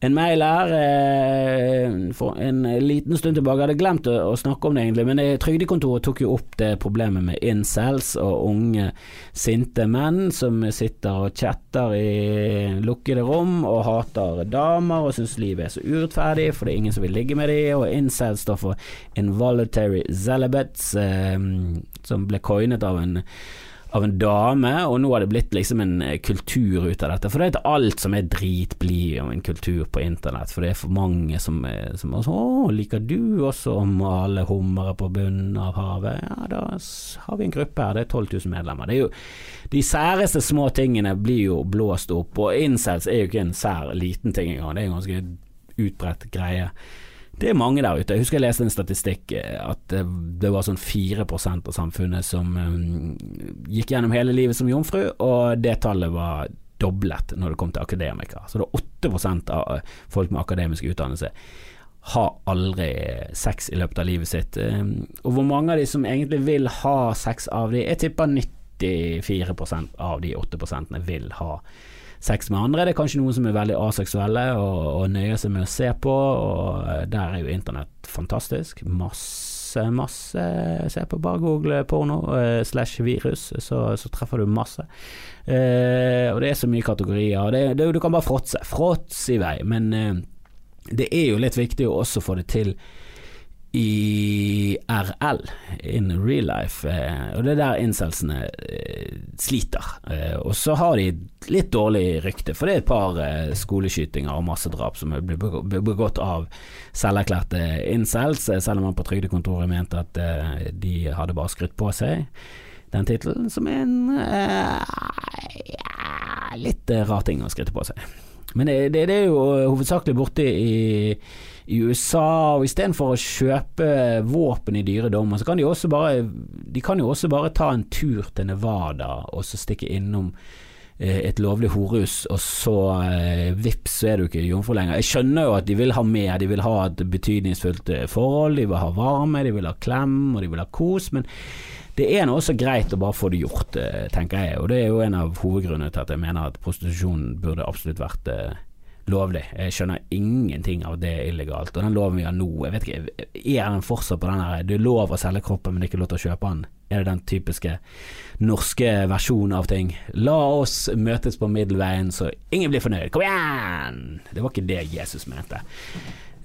A: en mail her eh, for en liten stund tilbake. Jeg hadde glemt å, å snakke om det, egentlig, men Trygdekontoret tok jo opp det problemet med incels og unge sinte menn som sitter og chatter i lukkede rom og hater damer og syns livet er så urettferdig, for det er ingen som vil ligge med dem, og incels står for involuntary celibates, eh, som ble coinet av en av en dame, og nå har det blitt liksom en eh, kultur ut av dette. For det er ikke alt som er drit blir om en kultur på internett, for det er for mange som, er, som er sånn 'Å, liker du også å male hummere på bunnen av havet?' Ja, da har vi en gruppe her, det er 12 000 medlemmer. Det er jo De særeste små tingene blir jo blåst opp, og incels er jo ikke en sær liten ting engang, det er en ganske utbredt greie. Det er mange der ute. Jeg husker jeg leste en statistikk eh, at det var sånn 4% av samfunnet som um, gikk gjennom hele livet som jomfru, og det tallet var doblet når det kom til akademikere. Så det er 8 av eh, folk med akademisk utdannelse har aldri sex i løpet av livet sitt. Og hvor mange av de som egentlig vil ha sex av de, jeg tipper 94% av de 8 vil ha sex med andre. Det er kanskje noen som er veldig aseksuelle og, og nøyer seg med å se på, og eh, der er jo internett fantastisk. Masse, masse Se på, bare google porno eh, slash virus, så, så, treffer du masse. Eh, og det er så mye kategorier. Det, det, du kan bare fråtse. Fråts i vei. Men eh, det er jo litt viktig å også få det til i RL, in real life, eh, og det er der incelsene eh, sliter. Eh, og så har de litt dårlig rykte, for det er et par skoleskytinger og massedrap som blir begått av selverklærte incels, selv om man på trygdekontoret mente at de hadde bare skrytt på seg den tittelen, som er en litt rar ting å skryte på seg. Men det, det, det er jo hovedsakelig borte i i USA, og istedenfor å kjøpe våpen i dyre dommer, så kan de også bare De kan jo også bare ta en tur til Nevada og så stikke innom eh, et lovlig horehus, og så eh, vips, så er du ikke jomfru lenger. Jeg skjønner jo at de vil ha mer, de vil ha et betydningsfullt eh, forhold, de vil ha varme, de vil ha klem, og de vil ha kos, men det er nå også greit å bare få det gjort, eh, tenker jeg, og det er jo en av hovedgrunnene til at jeg mener at prostitusjon burde absolutt vært lovlig. Jeg skjønner ingenting av det er illegalt. Og den loven vi har nå, jeg vet ikke, er den fortsatt på den her Det er lov å selge kroppen, men ikke lov til å kjøpe den? Er det den typiske norske versjonen av ting? La oss møtes på middelveien så ingen blir fornøyd. Kom igjen! Det var ikke det Jesus mente.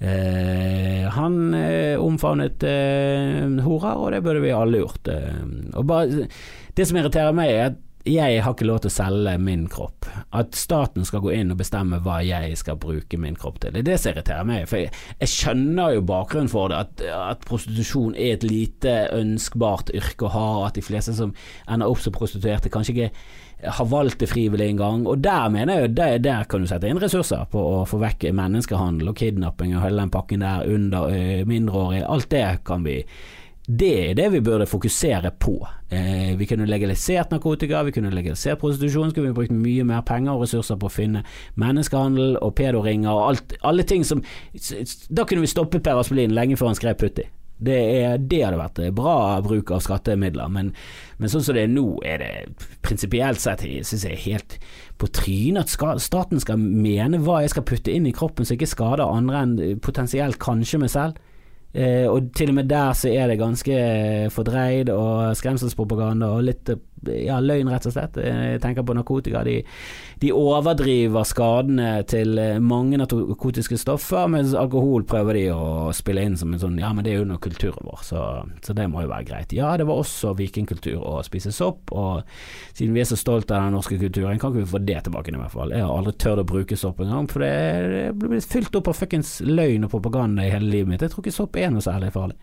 A: Uh, han uh, omfavnet uh, horer, og det burde vi alle gjort. og bare, det som irriterer meg, er at jeg har ikke lov til å selge min kropp. At staten skal gå inn og bestemme hva jeg skal bruke min kropp til. Det er det som irriterer meg. For jeg, jeg skjønner jo bakgrunnen for det, at, at, prostitusjon er et lite ønskbart yrke å ha, at de fleste som ender opp som prostituerte, kanskje ikke har valgt det frivillig en gang. Og der mener jeg jo, der, der, kan du sette inn ressurser på å få vekk menneskehandel og kidnapping og hele den pakken der under mindreårige. Alt det kan vi det er det vi burde fokusere på. Eh, vi kunne legalisert narkotika, vi kunne legalisert prostitusjon, skulle vi brukt mye mer penger og ressurser på å finne menneskehandel og pedoringer og alt, alle ting som Da kunne vi stoppet Per Aspelin lenge før han skrev Putti. Det, er, det, hadde vært bra bruk av skattemidler, men, men sånn som det er nå, er det prinsipielt sett synes jeg helt på trynet at staten skal mene hva jeg skal putte inn i kroppen som ikke skader andre enn potensielt kanskje meg selv. Eh, og til og med der så er det ganske fordreid og skremselspropaganda og litt ja, løgn, rett og slett. Eh, jeg tenker på narkotika. De, de overdriver skadene til eh, mange narkotiske stoffer, mens alkohol prøver de å spille inn som en sånn Ja, men det er jo noe kulturen vår, så, så, det må jo være greit. Ja, det var også vikingkultur å spise sopp, og siden vi er så stolte av den norske kulturen, kan ikke vi få det tilbake i hvert fall. Jeg har aldri tørt å bruke sopp engang, for det, det blir fylt opp av fuckings løgn og propaganda i hele livet mitt. Jeg tror ikke sopp er noe særlig farlig.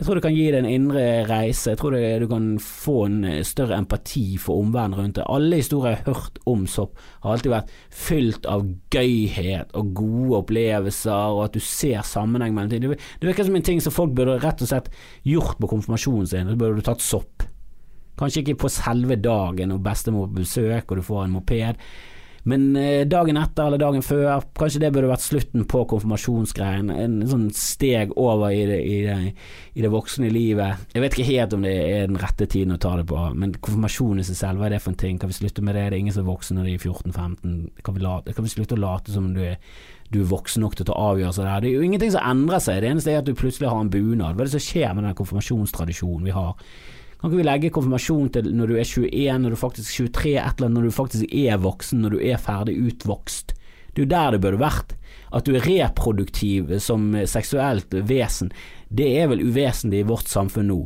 A: Jeg tror det kan gi deg en indre reise. Jeg tror det, du kan få en eh, større empati for omverdenen rundt deg. Alle historier jeg har hørt om sopp, har alltid vært fylt av gøyhet og gode opplevelser, og at du ser sammenheng mellom ting. Det virker som en ting som folk burde rett og slett gjort på konfirmasjonen sin. Så burde du tatt sopp. Kanskje ikke på selve dagen og bestemor på besøk og du får en moped. Men eh, dagen etter eller dagen før, kanskje det burde vært slutten på konfirmasjonsgreien. En sånn steg over i det, i, det, i det, voksne livet. Jeg vet ikke helt om det er den rette tiden å ta det på, men konfirmasjon i seg selv, hva er det for en ting? Kan vi slutte med det? Det er ingen som er voksen når de er 14-15. Kan, kan, vi slutte å late som du er, du er voksen nok til å ta avgjørelser der? Det er jo ingenting som endrer seg, det eneste er at du plutselig har en bunad. Hva er det som skjer med den konfirmasjonstradisjonen vi har? Kan ikke vi legge konfirmasjon til når du er 21, når du faktisk er 23, et eller annet, når du faktisk er voksen, når du er ferdig utvokst? Det er jo der det burde vært. At du er reproduktiv som seksuelt vesen, det er vel uvesentlig i vårt samfunn nå.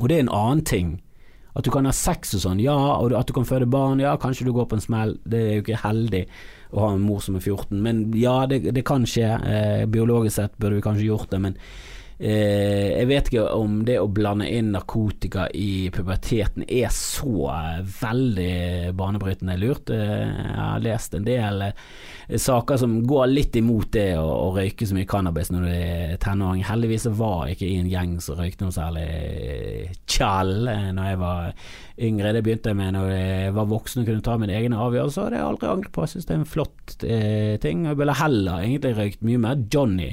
A: Og det er en annen ting. At du kan ha sex og sånn, ja, og at du kan føde barn, ja, kanskje du går på en smell, det er jo ikke heldig å ha en mor som er 14, men ja, det, det kan skje. Eh, biologisk sett burde vi kanskje gjort det, men Eh, jeg vet ikke om det å blande inn narkotika i puberteten er så veldig banebrytende lurt. Eh, jeg har lest en del eh, saker som går litt imot det å, å røyke så mye cannabis når du er tenåring. Heldigvis var jeg ikke i en gjeng som røykte noe særlig tjall når jeg var yngre. Det begynte jeg med når jeg var voksen og kunne ta mine egne avgjørelser, det har jeg aldri angret på. Jeg syns det er en flott eh, ting. Jeg ville heller egentlig røykt mye mer Johnny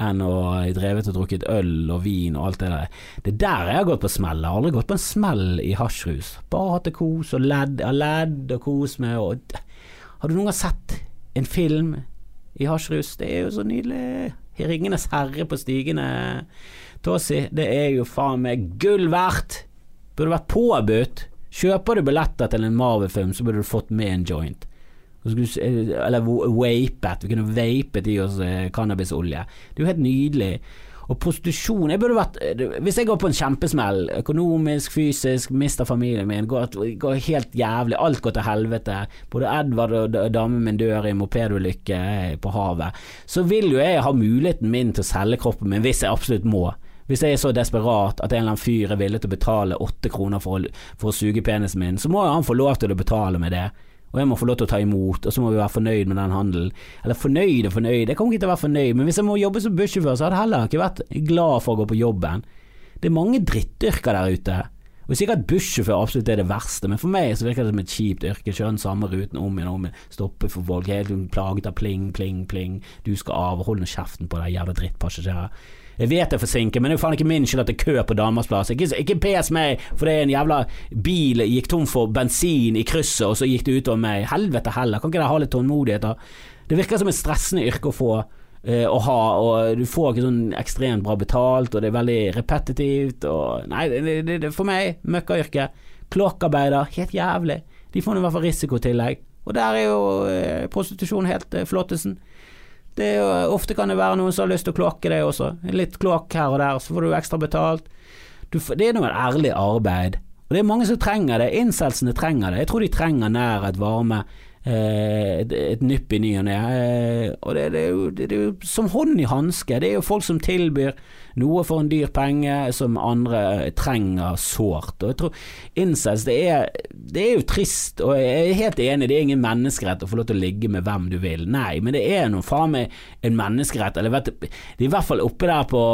A: enn å ha drevet og drukket øl og vin og alt det der. Det er der jeg har gått på smell. Jeg har aldri gått på en smell i hasjrus. Bare hatt det kos og ledd, ledd og kos med og Har du noen gang sett en film i hasjrus? Det er jo så nydelig. 'Ringenes herre' på stigende Tåsi. Det er jo faen meg gull verdt. Burde vært påbudt. Kjøper du billetter til en Marvel-film, så burde du fått med en joint. Eller vapet. Vi kunne vapet i oss eh, cannabisolje. Det er jo helt nydelig. Og prostitusjon jeg burde vært eh, Hvis jeg går på en kjempesmell, økonomisk, fysisk, mister familien min, går, går, helt jævlig, alt går til helvete, både Edvard og damen min dør i mopedulykke eh, på havet, så vil jo jeg ha muligheten min til å selge kroppen min hvis jeg absolutt må. Hvis jeg er så desperat at en eller annen fyr er villig til å betale åtte kroner for å, for å suge penisen min, så må han få lov til å betale med det og jeg må få lov til å ta imot, og så må vi være fornøyd med den handelen. Eller fornøyd og fornøyd, jeg kommer ikke til å være fornøyd, men hvis jeg må jobbe som bussjåfør, så hadde jeg heller ikke vært glad for å gå på jobben. Det er mange drittyrker der ute. Og sikkert bussjåfør absolutt er det verste, men for meg så virker det som et kjipt yrke. Kjøre den samme ruten om igjen og om igjen, stoppe for folk, helt plaget av pling, pling, pling. Du skal av, hold nå kjeften på deg, jævla drittpassasjerer. Jeg vet det er forsinket, men det er jo faen ikke min skyld at det er kø på Danmarks plass. Ikke, ikke pes meg fordi en jævla bil gikk tom for bensin i krysset, og så gikk det utover meg. Helvete heller, kan ikke dere ha litt tålmodighet, da? Det virker som et stressende yrke å få. Uh, å ha, og du får ikke sånn ekstremt bra betalt, og det er veldig repetitivt. Og, nei, det, det, det, for meg, møkkayrke. Kloakkarbeider, helt jævlig. De får i hvert fall risikotillegg. Og der er jo uh, prostitusjon helt uh, flottesen. Jo, ofte kan det være noen som har lyst til å kloakke det også. Litt kloakk her og der, så får du ekstra betalt. Du, det er noe ærlig arbeid. Og det er mange som trenger det. Incelsene trenger det. Jeg tror de trenger nærhet, varme, et, et nypp i ny og ne. Eh, og det, det, er jo, det, er jo som hånd i hanske. Det er jo folk som tilbyr noe for en dyr penge som andre trenger sårt. Og jeg tror incest, det er, det er jo trist, og jeg er helt enig, det er ingen menneskerett å få lov til å ligge med hvem du vil. Nei, men det er noe faen meg en menneskerett, eller vet du, det er i hvert fall oppe der på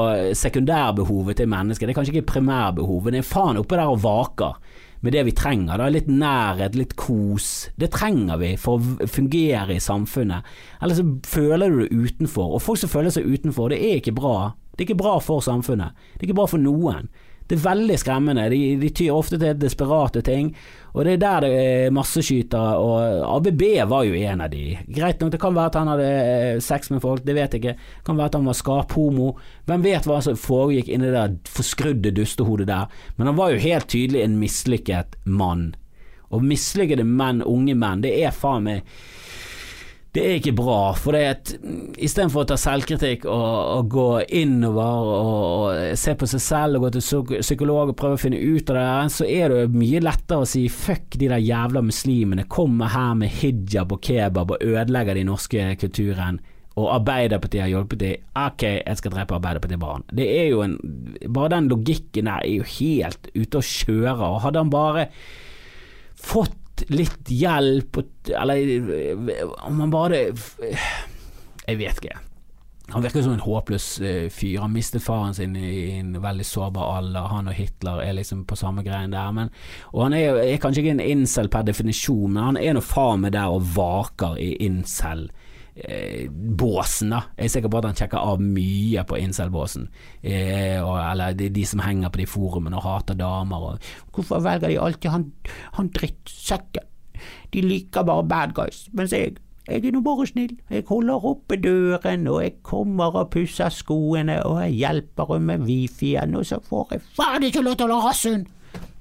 A: sekundærbehovet til mennesker. Det er kanskje ikke primærbehovet, det er faen oppe der og vaker med det vi trenger. Da. Litt nærhet, litt kos. Det trenger vi for å fungere i samfunnet. Eller så føler du deg utenfor. Og folk som føler seg utenfor, det er ikke bra. Det er ikke bra for samfunnet. Det er ikke bra for noen. Det er veldig skremmende. De, de tyr ofte til desperate ting, og det er der det er masseskytere. Og ABB var jo en av de. Greit nok, det kan være at han hadde eh, sex med folk, det vet jeg ikke. Det kan være at han var skarphomo. Hvem vet hva som foregikk inni det der forskrudde dustehodet der. Men han var jo helt tydelig en mislykket mann. Og mislykkede menn, unge menn, det er faen meg det er ikke bra. For det at istedenfor å ta selvkritikk og, og gå innover og, og, se på seg selv og gå til psykolog og prøve å finne ut av det, så er det mye lettere å si fuck de der jævla muslimene, kommer her med hijab og kebab og ødelegger den norske kulturen. Og Arbeiderpartiet har hjulpet dem. Ok, jeg skal drepe Arbeiderpartiet-barn. Det er jo en Bare den logikken der er jo helt ute å kjøre. Og hadde han bare fått litt hjelp, eller om han bare Jeg vet ikke. han virker som en håpløs uh, fyr. Han mistet faren sin i, en veldig sårbar alder. Han og Hitler er liksom på samme greien der. Men, og han er, er, kanskje ikke en incel per definisjon, men han er nå faen meg der og vaker i incel. Eh, båsen, da. Jeg er sikker på at han sjekker av mye på incel-båsen. Eh, eller de, de, som henger på de forumene og hater damer. Og, Hvorfor velger de alltid han, han drittsekken? De liker bare bad guys, mens jeg jeg er nå bare snill, jeg holder oppe døren, og jeg kommer og pusser skoene, og jeg hjelper henne med wifien, og så får jeg faen ikke lov til å la rasshund!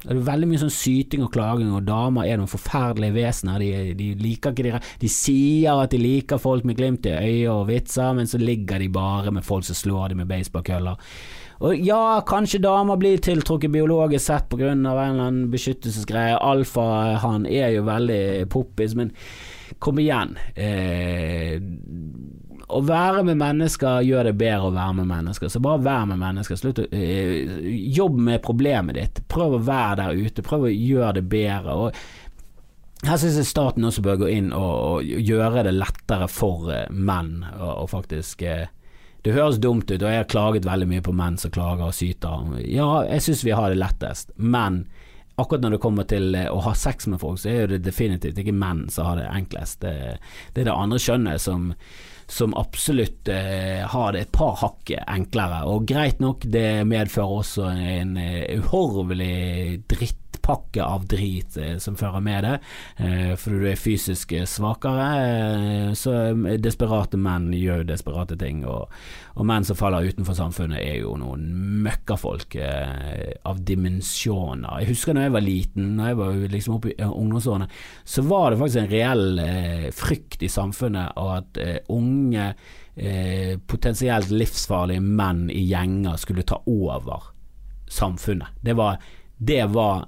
A: Det er veldig mye sånn syting og klaging, og damer er noen forferdelige vesener. De, de, liker ikke de, de sier at de liker folk med glimt i øyet og vitser, men så ligger de bare med folk som slår dem med baseballkøller. Og ja, kanskje damer blir tiltrukket biologisk sett av en eller annen beskyttelsesgreie. Alfa, han er jo veldig poppis, men Kom igjen. Eh, å være med mennesker gjør det bedre å være med mennesker, så bare vær med mennesker. Slutt å øh, Jobb med problemet ditt. Prøv å være der ute. Prøv å gjøre det bedre. Og her syns jeg staten også bør gå inn og, og gjøre det lettere for eh, menn å faktisk eh, det høres dumt ut, og jeg har klaget veldig mye på menn som klager og syter. Ja, jeg syns vi har det lettest, men akkurat når det kommer til å ha sex med folk, så er det definitivt ikke menn som har det enklest. Det, det er det andre kjønnet som, som absolutt eh, har det et par hakk enklere. Og greit nok, det medfører også en uh, uhorvelig dritt pakke av drit eh, som fører med det, eh, fordi du er fysisk svakere. Eh, så desperate menn gjør desperate ting, og, og, menn som faller utenfor samfunnet er jo noen møkkafolk av dimensjoner. Jeg husker da jeg var liten, når jeg var liksom oppe i ungdomsårene, så var det faktisk en reell frykt i samfunnet av at unge Eh, potensielt livsfarlige menn i gjenger skulle ta over samfunnet. Det var, det var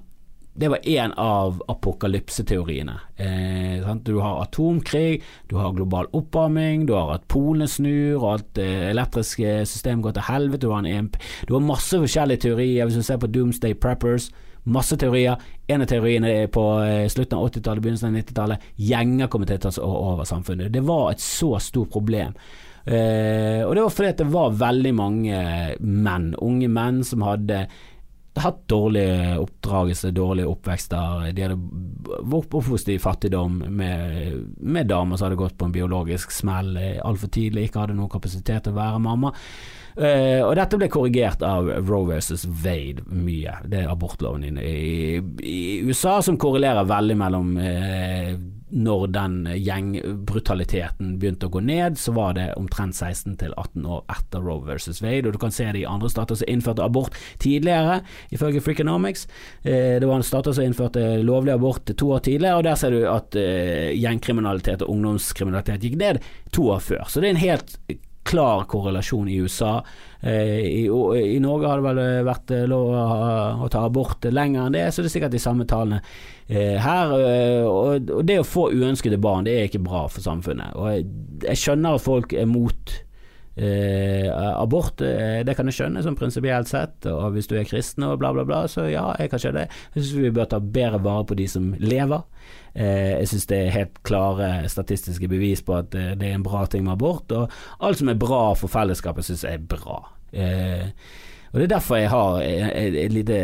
A: det var én av apokalypseteoriene. Eh, du har atomkrig, du har global oppvarming, du har at polene snur, og at eh, elektriske system går til helvete, du har en EMP Du har masse forskjellige teorier. Hvis du ser på Doomsday Preppers, masse teorier. En av teoriene er på eh, slutten av 80-tallet, begynnelsen av 90-tallet. Gjenger kommer til å ta over samfunnet. Det var et så stort problem. Eh, og det var fordi det var veldig mange menn, unge menn, som hadde hatt dårlig oppdragelse, dårlige oppvekster. De hadde vært oppfostret i fattigdom med, med, damer som hadde gått på en biologisk smell altfor tidlig, ikke hadde noen kapasitet til å være mamma. Uh, og dette ble korrigert av Roe versus Wade mye. Det er abortloven i, i, i USA som korrelerer veldig mellom uh, når den gjengbrutaliteten begynte å gå ned, så var det omtrent 16 18 år etter Roe versus Wade. Og du kan se det i andre stater som innførte abort tidligere, ifølge Freakonomics. Eh, det var en stater som innførte lovlig abort to år tidligere, og der ser du at eh, gjengkriminalitet og ungdomskriminalitet gikk ned to år før. Så det er en helt klar korrelasjon i USA. Eh, I, I, Norge har det vel vært lov å, ta abort lenger enn det, så det er sikkert de samme tallene Eh, her, eh, og, det å få uønskede barn, det er ikke bra for samfunnet. Og jeg, jeg skjønner at folk er mot eh, abort, eh, det kan jeg skjønne sånn prinsipielt sett, og hvis du er kristen og bla, bla, bla, så ja, jeg kan skjønne det. Jeg syns vi bør ta bedre vare på de som lever. Eh, jeg syns det er helt klare statistiske bevis på at det er en bra ting med abort, og alt som er bra for fellesskapet, syns jeg er bra. Eh, og Det er derfor jeg har et, et lite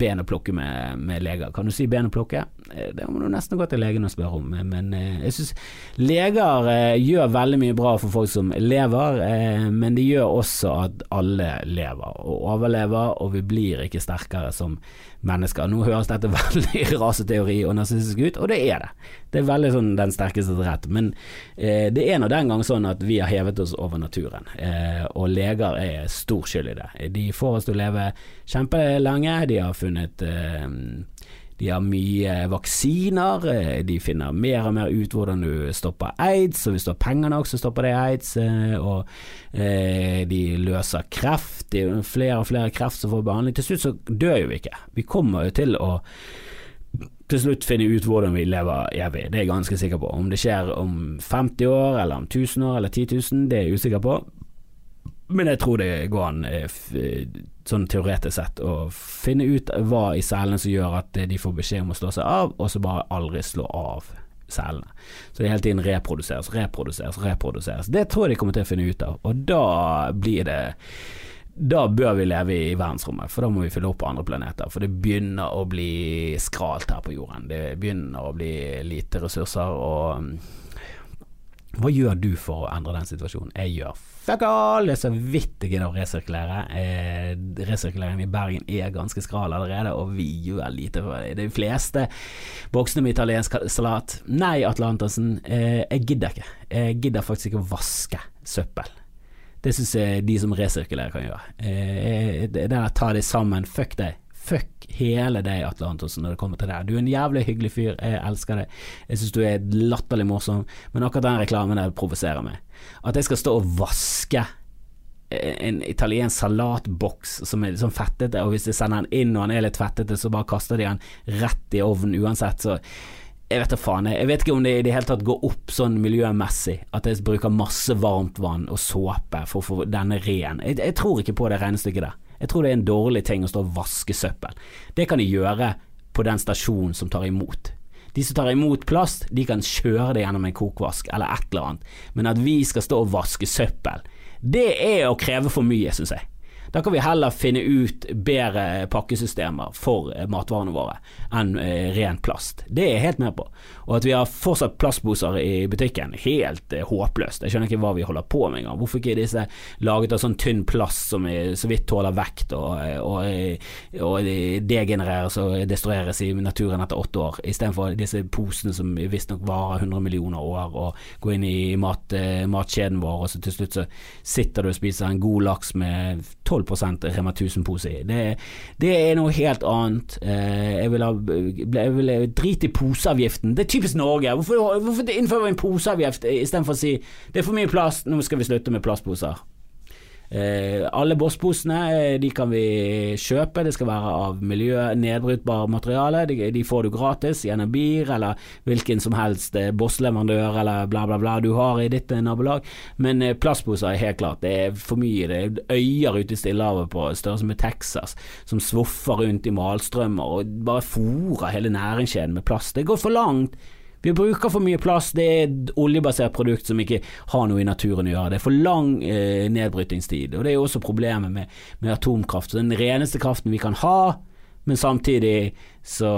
A: ben å plukke med, med, leger. Kan du si ben å plukke? Eh, det må du nesten gå til legen og spørre om. Men eh, jeg syns leger eh, gjør veldig mye bra for folk som lever, men de gjør også at alle lever og overlever, og vi blir ikke sterkere som mennesker. Nå høres dette veldig raseteori og narsissistisk ut, og det er det. Det er veldig sånn den sterkeste rett. Men eh, det er nå den gang sånn at vi har hevet oss over naturen, eh, og leger er stor skyld i det. De får oss til å leve kjempelenge, de har funnet eh, de har mye vaksiner, eh, de finner mer og mer ut hvordan du stopper aids, og hvis du har penger nok, så stopper det aids. Eh, og eh, de løser kreft, det er flere og flere kreft som får behandling. Til slutt så dør jo vi ikke. Vi kommer jo til å til slutt finne ut hvordan vi lever evig, det er jeg ganske sikker på. Om det skjer om 50 år, eller om 1000 år, eller 10 000, det er jeg usikker på. Men jeg tror det går an, sånn teoretisk sett, å finne ut hva i selene som gjør at de får beskjed om å slå seg av, og så bare aldri slå av selene. Så det hele tiden reproduseres, reproduseres, reproduseres. Det tror jeg de kommer til å finne ut av, og da blir det da bør vi leve i verdensrommet, for da må vi fylle opp på andre planeter. For det begynner å bli skralt her på jorden. Det begynner å bli lite ressurser. Og mm, hva gjør du for å endre den situasjonen? Jeg gjør all! Det er så vidt jeg gidder å resirkulere. Eh, resirkuleringen i Bergen er ganske skral allerede, og vi gjør lite for det. De fleste boksene med italiensk salat Nei, Atle Antonsen, eh, jeg gidder ikke. Jeg gidder faktisk ikke å vaske søppel. Det syns jeg de som resirkulerer kan gjøre. Eh, det der ta det sammen, fuck deg. Fuck hele deg, Atle Antonsen, når det kommer til det. Du er en jævlig hyggelig fyr, jeg elsker deg. Jeg syns du er latterlig morsom, men akkurat den reklamen der provoserer meg. At jeg skal stå og vaske en italiensk salatboks som er sånn fettete, og hvis jeg sender den inn og han er litt fettete, så bare kaster de den rett i ovnen uansett, så jeg vet da faen. Jeg vet ikke om det i det hele tatt går opp sånn miljømessig at jeg bruker masse varmt vann og såpe for å få denne ren. Jeg, jeg tror ikke på det regnestykket der. Jeg tror det er en dårlig ting å stå og vaske søppel. Det kan de gjøre på den stasjonen som tar imot. De som tar imot plast, de kan kjøre det gjennom en kokvask eller et eller annet. Men at vi skal stå og vaske søppel, det er å kreve for mye, syns jeg. Da kan vi heller finne ut bedre pakkesystemer for eh, matvarene våre enn eh, ren plast. Det er jeg helt med på. Og at vi har fortsatt plastposer i butikken, helt eh, håpløst. Jeg skjønner ikke hva vi holder på med engang. Hvorfor ikke disse laget av sånn tynn plast som så vidt tåler vekt, og, og, og degenereres og destrueres i naturen etter åtte år, istedenfor disse posene som visstnok varer 100 millioner år, og går inn i mat, matkjeden vår, og så til slutt så sitter du og spiser en god laks med 12 12 Rema 1000-pose i. Det, det, er noe helt annet. Eh, jeg vil, ha, jeg vil drite i poseavgiften. Det er typisk Norge. Hvorfor, hvorfor innfører vi en poseavgift istedenfor å si det er for mye plast, nå skal vi slutte med plastposer? Eh, alle bossposene eh, de kan vi kjøpe, det skal være av miljønedbrytbar materiale. De, de, får du gratis gjennom BIR eller hvilken som helst eh, bossleverandør eller bla, bla, bla du har i ditt nabolag. Men eh, plastposer er helt klart, det er for mye. Det er øyer ute i Stillehavet på størrelse med Texas som svoffer rundt i malstrømmer og bare fòrer hele næringskjeden med plast. Det går for langt. Vi bruker for mye plass, det er et oljebasert produkt som ikke har noe i naturen å gjøre. Det er for lang eh, nedbrytingstid, og det er jo også problemet med, med atomkraft. Så den reneste kraften vi kan ha, men samtidig så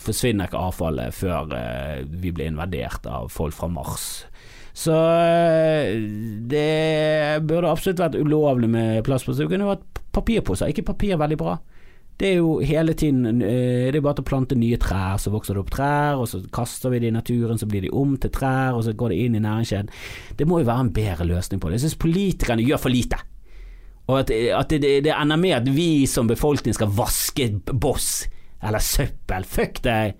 A: forsvinner ikke avfallet før eh, vi blir invadert av folk fra Mars. Så eh, det burde absolutt vært ulovlig med plastposer. Det kunne vært papirposer. Ikke papir veldig bra? Det er jo hele tiden eh, Det er bare til å plante nye trær, så vokser det opp trær, og så kaster vi det i naturen, så blir de om til trær, og så går det inn i næringskjeden. Det må jo være en bedre løsning på det. Jeg syns politikerne gjør for lite. Og at, at det, det, det, ender med at vi som befolkning skal vaske boss eller søppel. Fuck deg.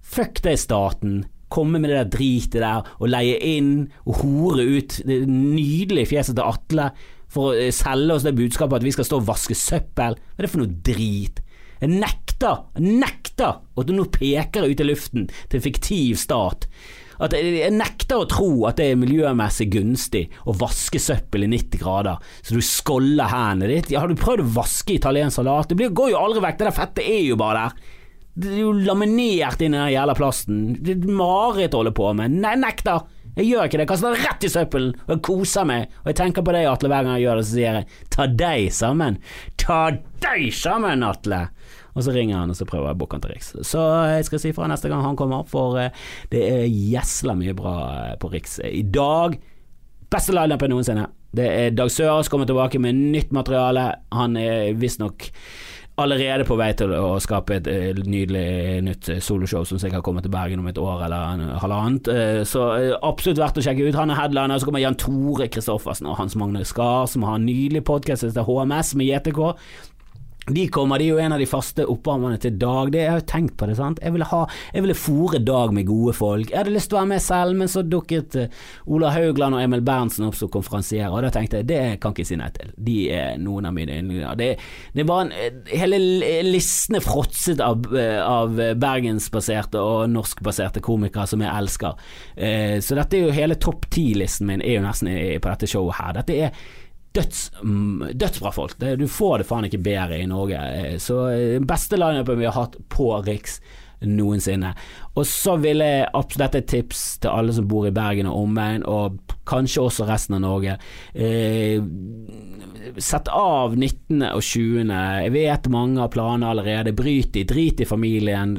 A: Fuck deg, staten. Komme med det der dritet der og leie inn og hore ut det nydelige fjeset til Atle for å eh, selge oss det budskapet at vi skal stå og vaske søppel. Hva er det for noe drit? Jeg nekter, nekter at du nå peker ut i luften til en fiktiv stat. At jeg nekter å tro at det er miljømessig gunstig å vaske søppel i 90 grader, så du skåller hendene ditt. Ja, har du prøvd å vaske italiensk salat? Det går jo aldri vekk, det der fettet er jo bare der. Det er jo laminert inn den jævla plasten. Det er mareritt å holde på med. Nei, nekter. Jeg gjør ikke det. Jeg kaster den rett i søppelen og jeg koser meg. Og jeg tenker på deg, Atle, hver gang jeg gjør det, så sier jeg ta deg sammen. Ta deg sammen, Atle! Og så ringer han, og så prøver jeg å booke han til Riks. Så jeg skal si fra neste gang han kommer, for eh, det er gjesla mye bra eh, på Riks i dag. Beste lineupen noensinne. Det er Dag Sørås kommer tilbake med nytt materiale. Han er visstnok allerede på vei til å skape et uh, nydelig nytt soloshow som sikkert kommer til Bergen om et år eller en, halvannet. Så absolutt verdt å sjekke ut. Han er headliner. Så kommer Jan Tore Kristoffersen og Hans Magne Skar, som har en nydelig podkast som heter HMS med JTK. De kommer, de er jo en av de faste oppvarmerne til Dag. Det, jeg har jo tenkt på det. sant? Jeg ville, ha, jeg ville fòre Dag med gode folk. Jeg hadde lyst til å være med selv, men så dukket uh, Ola Haugland og Emil Berntsen opp som konferansierer, og da tenkte jeg det kan ikke si nei til. De er noen av mine yndlinger. Det, det var en, eh, hele listen er fråtset av, eh, av bergensbaserte og norskbaserte komikere som jeg elsker. Uh, så dette er jo hele topp ti-listen min er jo nesten på dette showet her. Dette er døds, mm, dødsbra folk. Du får det faen ikke bedre i Norge. Eh, så eh, beste lineupen vi har hatt på Riks. noensinne. Og så ville jeg absolutt Dette er et tips til alle som bor i Bergen og omegn, og kanskje også resten av Norge. Eh, sett av 19. og 20. Jeg vet mange har planer allerede. Bryt i, drit i familien.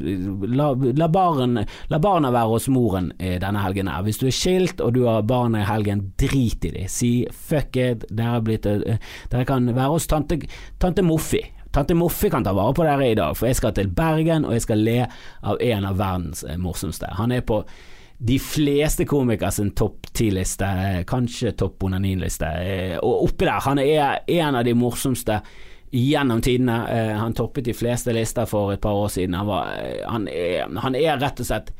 A: La, la, barn, la barna være hos moren denne helgen her. Hvis du er skilt og du har barna i helgen, drit i de. Si fuck it, dere, blitt, dere kan være hos tante, tante Moffi. Tante Moffi kan ta vare på dere i dag, for jeg skal til Bergen, og jeg skal le av en av verdens morsomste. Han er på de fleste komikere sin topp ti-liste, kanskje topp onanin-liste. Eh, og oppi der, han er en av de morsomste gjennom tidene. Eh, han toppet de fleste lister for et par år siden. Han, var, eh, han, er, han er rett og slett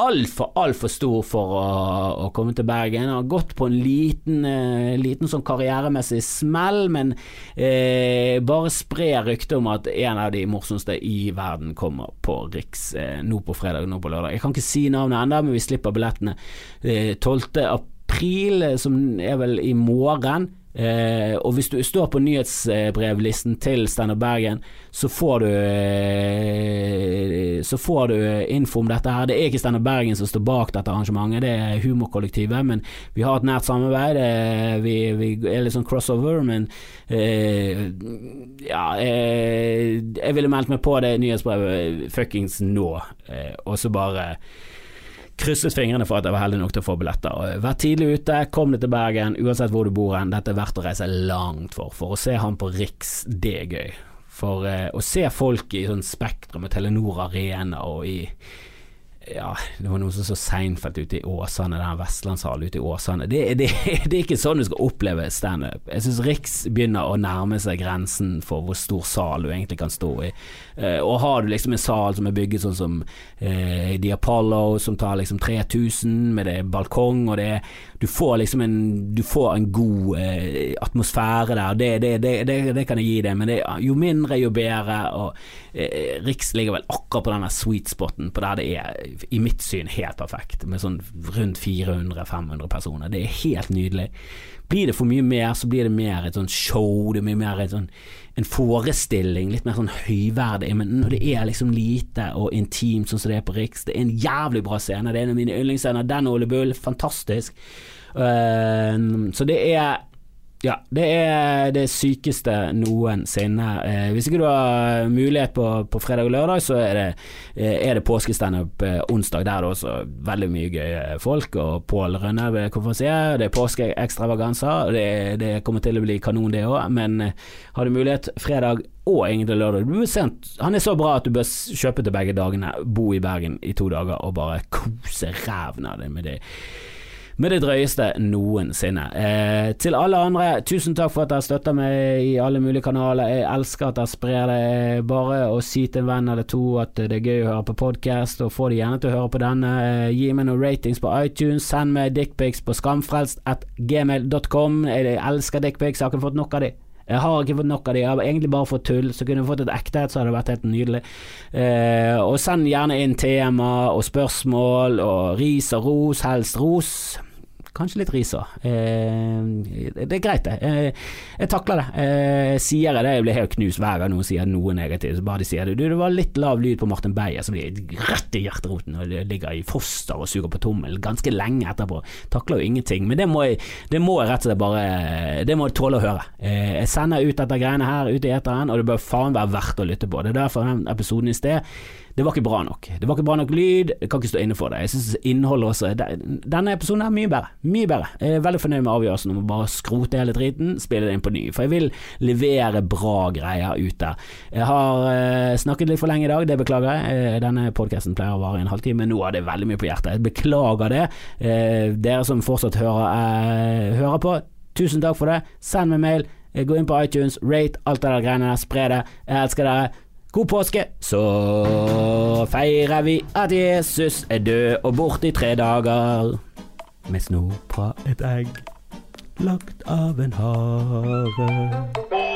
A: altfor, altfor stor for å, å, komme til Bergen. Han har gått på en liten, eh, liten sånn karrieremessig smell, men eh, bare sprer ryktet om at en av de morsomste i verden kommer på Riks eh, nå på fredag, nå på lørdag. Jeg kan ikke si navnet ennå, men vi slipper billettene 12. april, som er vel i morgen. Eh, og hvis du står på nyhetsbrevlisten til Steinar Bergen, så får du eh, Så får du info om dette her. Det er ikke Steinar Bergen som står bak dette arrangementet, det er Humorkollektivet. Men vi har et nært samarbeid. Eh, vi, vi, er litt sånn crossover, men eh, ja eh, Jeg ville meldt meg på det nyhetsbrevet fuckings nå, eh, og så bare krysset fingrene for at jeg var heldig nok til å få billetter. Vær tidlig ute, kom deg til Bergen, uansett hvor du bor hen. Dette er verdt å reise langt for. For å se han på Riks, det er gøy. For eh, å se folk i sånn Spektrum og Telenor Arena og i ja, det var noen som så Seinfeld ute i Åsane, den Vestlandshallen ute i Åsane. Det, det, det, er ikke sånn du skal oppleve standup. Jeg syns Riks begynner å nærme seg grensen for hvor stor sal du egentlig kan stå i. Uh, og har du liksom en sal som er bygget sånn som eh, The Apollo, som tar liksom 3000, med det balkong, og det Du får liksom en Du får en god eh, atmosfære der. Det, det, kan jeg gi deg, men jo mindre, jo bedre. Og Riks ligger vel akkurat på denne sweet spoten, på der det er i mitt syn helt perfekt, med sånn rundt 400-500 personer. Det er helt nydelig. Blir det for mye mer, så blir det mer et sånt show, det blir mer et sånn, en forestilling, litt mer sånn høyverdig. Men når det er liksom lite og intimt, sånn som det er på Riks, det er en jævlig bra scene. Det er en av mine yndlingsscener. Den Ole Bull, fantastisk. Uh, så det er ja, det er det sykeste noensinne. Eh, hvis ikke du har mulighet på, på, fredag og lørdag, så er det, eh, er det påskestandup eh, onsdag. Der er det også veldig mye gøye folk. Og Pål Rønne ved konferansier. Det er påskeekstravaganser. Det, det kommer til å bli kanon, det òg. Men eh, har du mulighet fredag og egentlig lørdag du sent, Han er så bra at du bør kjøpe til begge dagene. Bo i Bergen i to dager og bare kose ræven av deg med det med det drøyeste noensinne. Eh, til alle andre, tusen takk for at dere støtter meg i alle mulige kanaler. Jeg elsker at dere sprer det. Bare å si til en venn eller to at det er gøy å høre på podkast, og få de gjerne til å høre på denne. Eh, gi meg noen ratings på iTunes, send meg dickpics på skamfrelst.gmail.com. Jeg elsker dickpics, jeg har ikke fått nok av de. Jeg har ikke fått nok av de, jeg har egentlig bare fått tull. Så kunne jeg fått et ekte et, så hadde det vært helt nydelig. Eh, og send gjerne inn tema og spørsmål og ris og ros, helst ros. Kanskje litt ris òg. Eh, det er greit, det. Eh, jeg takler det. Eh, sier jeg det, jeg blir helt knust hver gang noen sier noe negativt. Så bare de sier det. Du, det var litt lav lyd på Martin Beyer, som blir rett i hjerteroten og ligger i foster og suger på tommel ganske lenge etterpå. Takler jo ingenting. Men det må jeg, det må jeg rett og slett bare Det må jeg tåle å høre. Eh, jeg sender ut dette greiene her ut i eteren, og det bør faen være verdt å lytte på. Det er derfor den episoden i sted det var ikke bra nok. Det var ikke bra nok lyd, jeg kan ikke stå inne for det. Jeg synes innholdet også Denne episoden er mye bedre. Mye bedre. Jeg er veldig fornøyd med avgjørelsen om å bare skrote hele driten, spille det inn på ny. For jeg vil levere bra greier ut der. Jeg har eh, snakket litt for lenge i dag, det beklager jeg. Uh, denne podkasten pleier å vare en halvtime, nå har det veldig mye på hjertet. Jeg beklager det. Eh, dere som fortsatt hører, hører på, tusen takk for det. Send meg mail. Gå inn på iTunes, rate alt det der greiene der, spre det. Jeg elsker dere. God påske! Så feirer vi at Jesus er død og borte i tre dager. Med snop fra et egg lagt av en hare.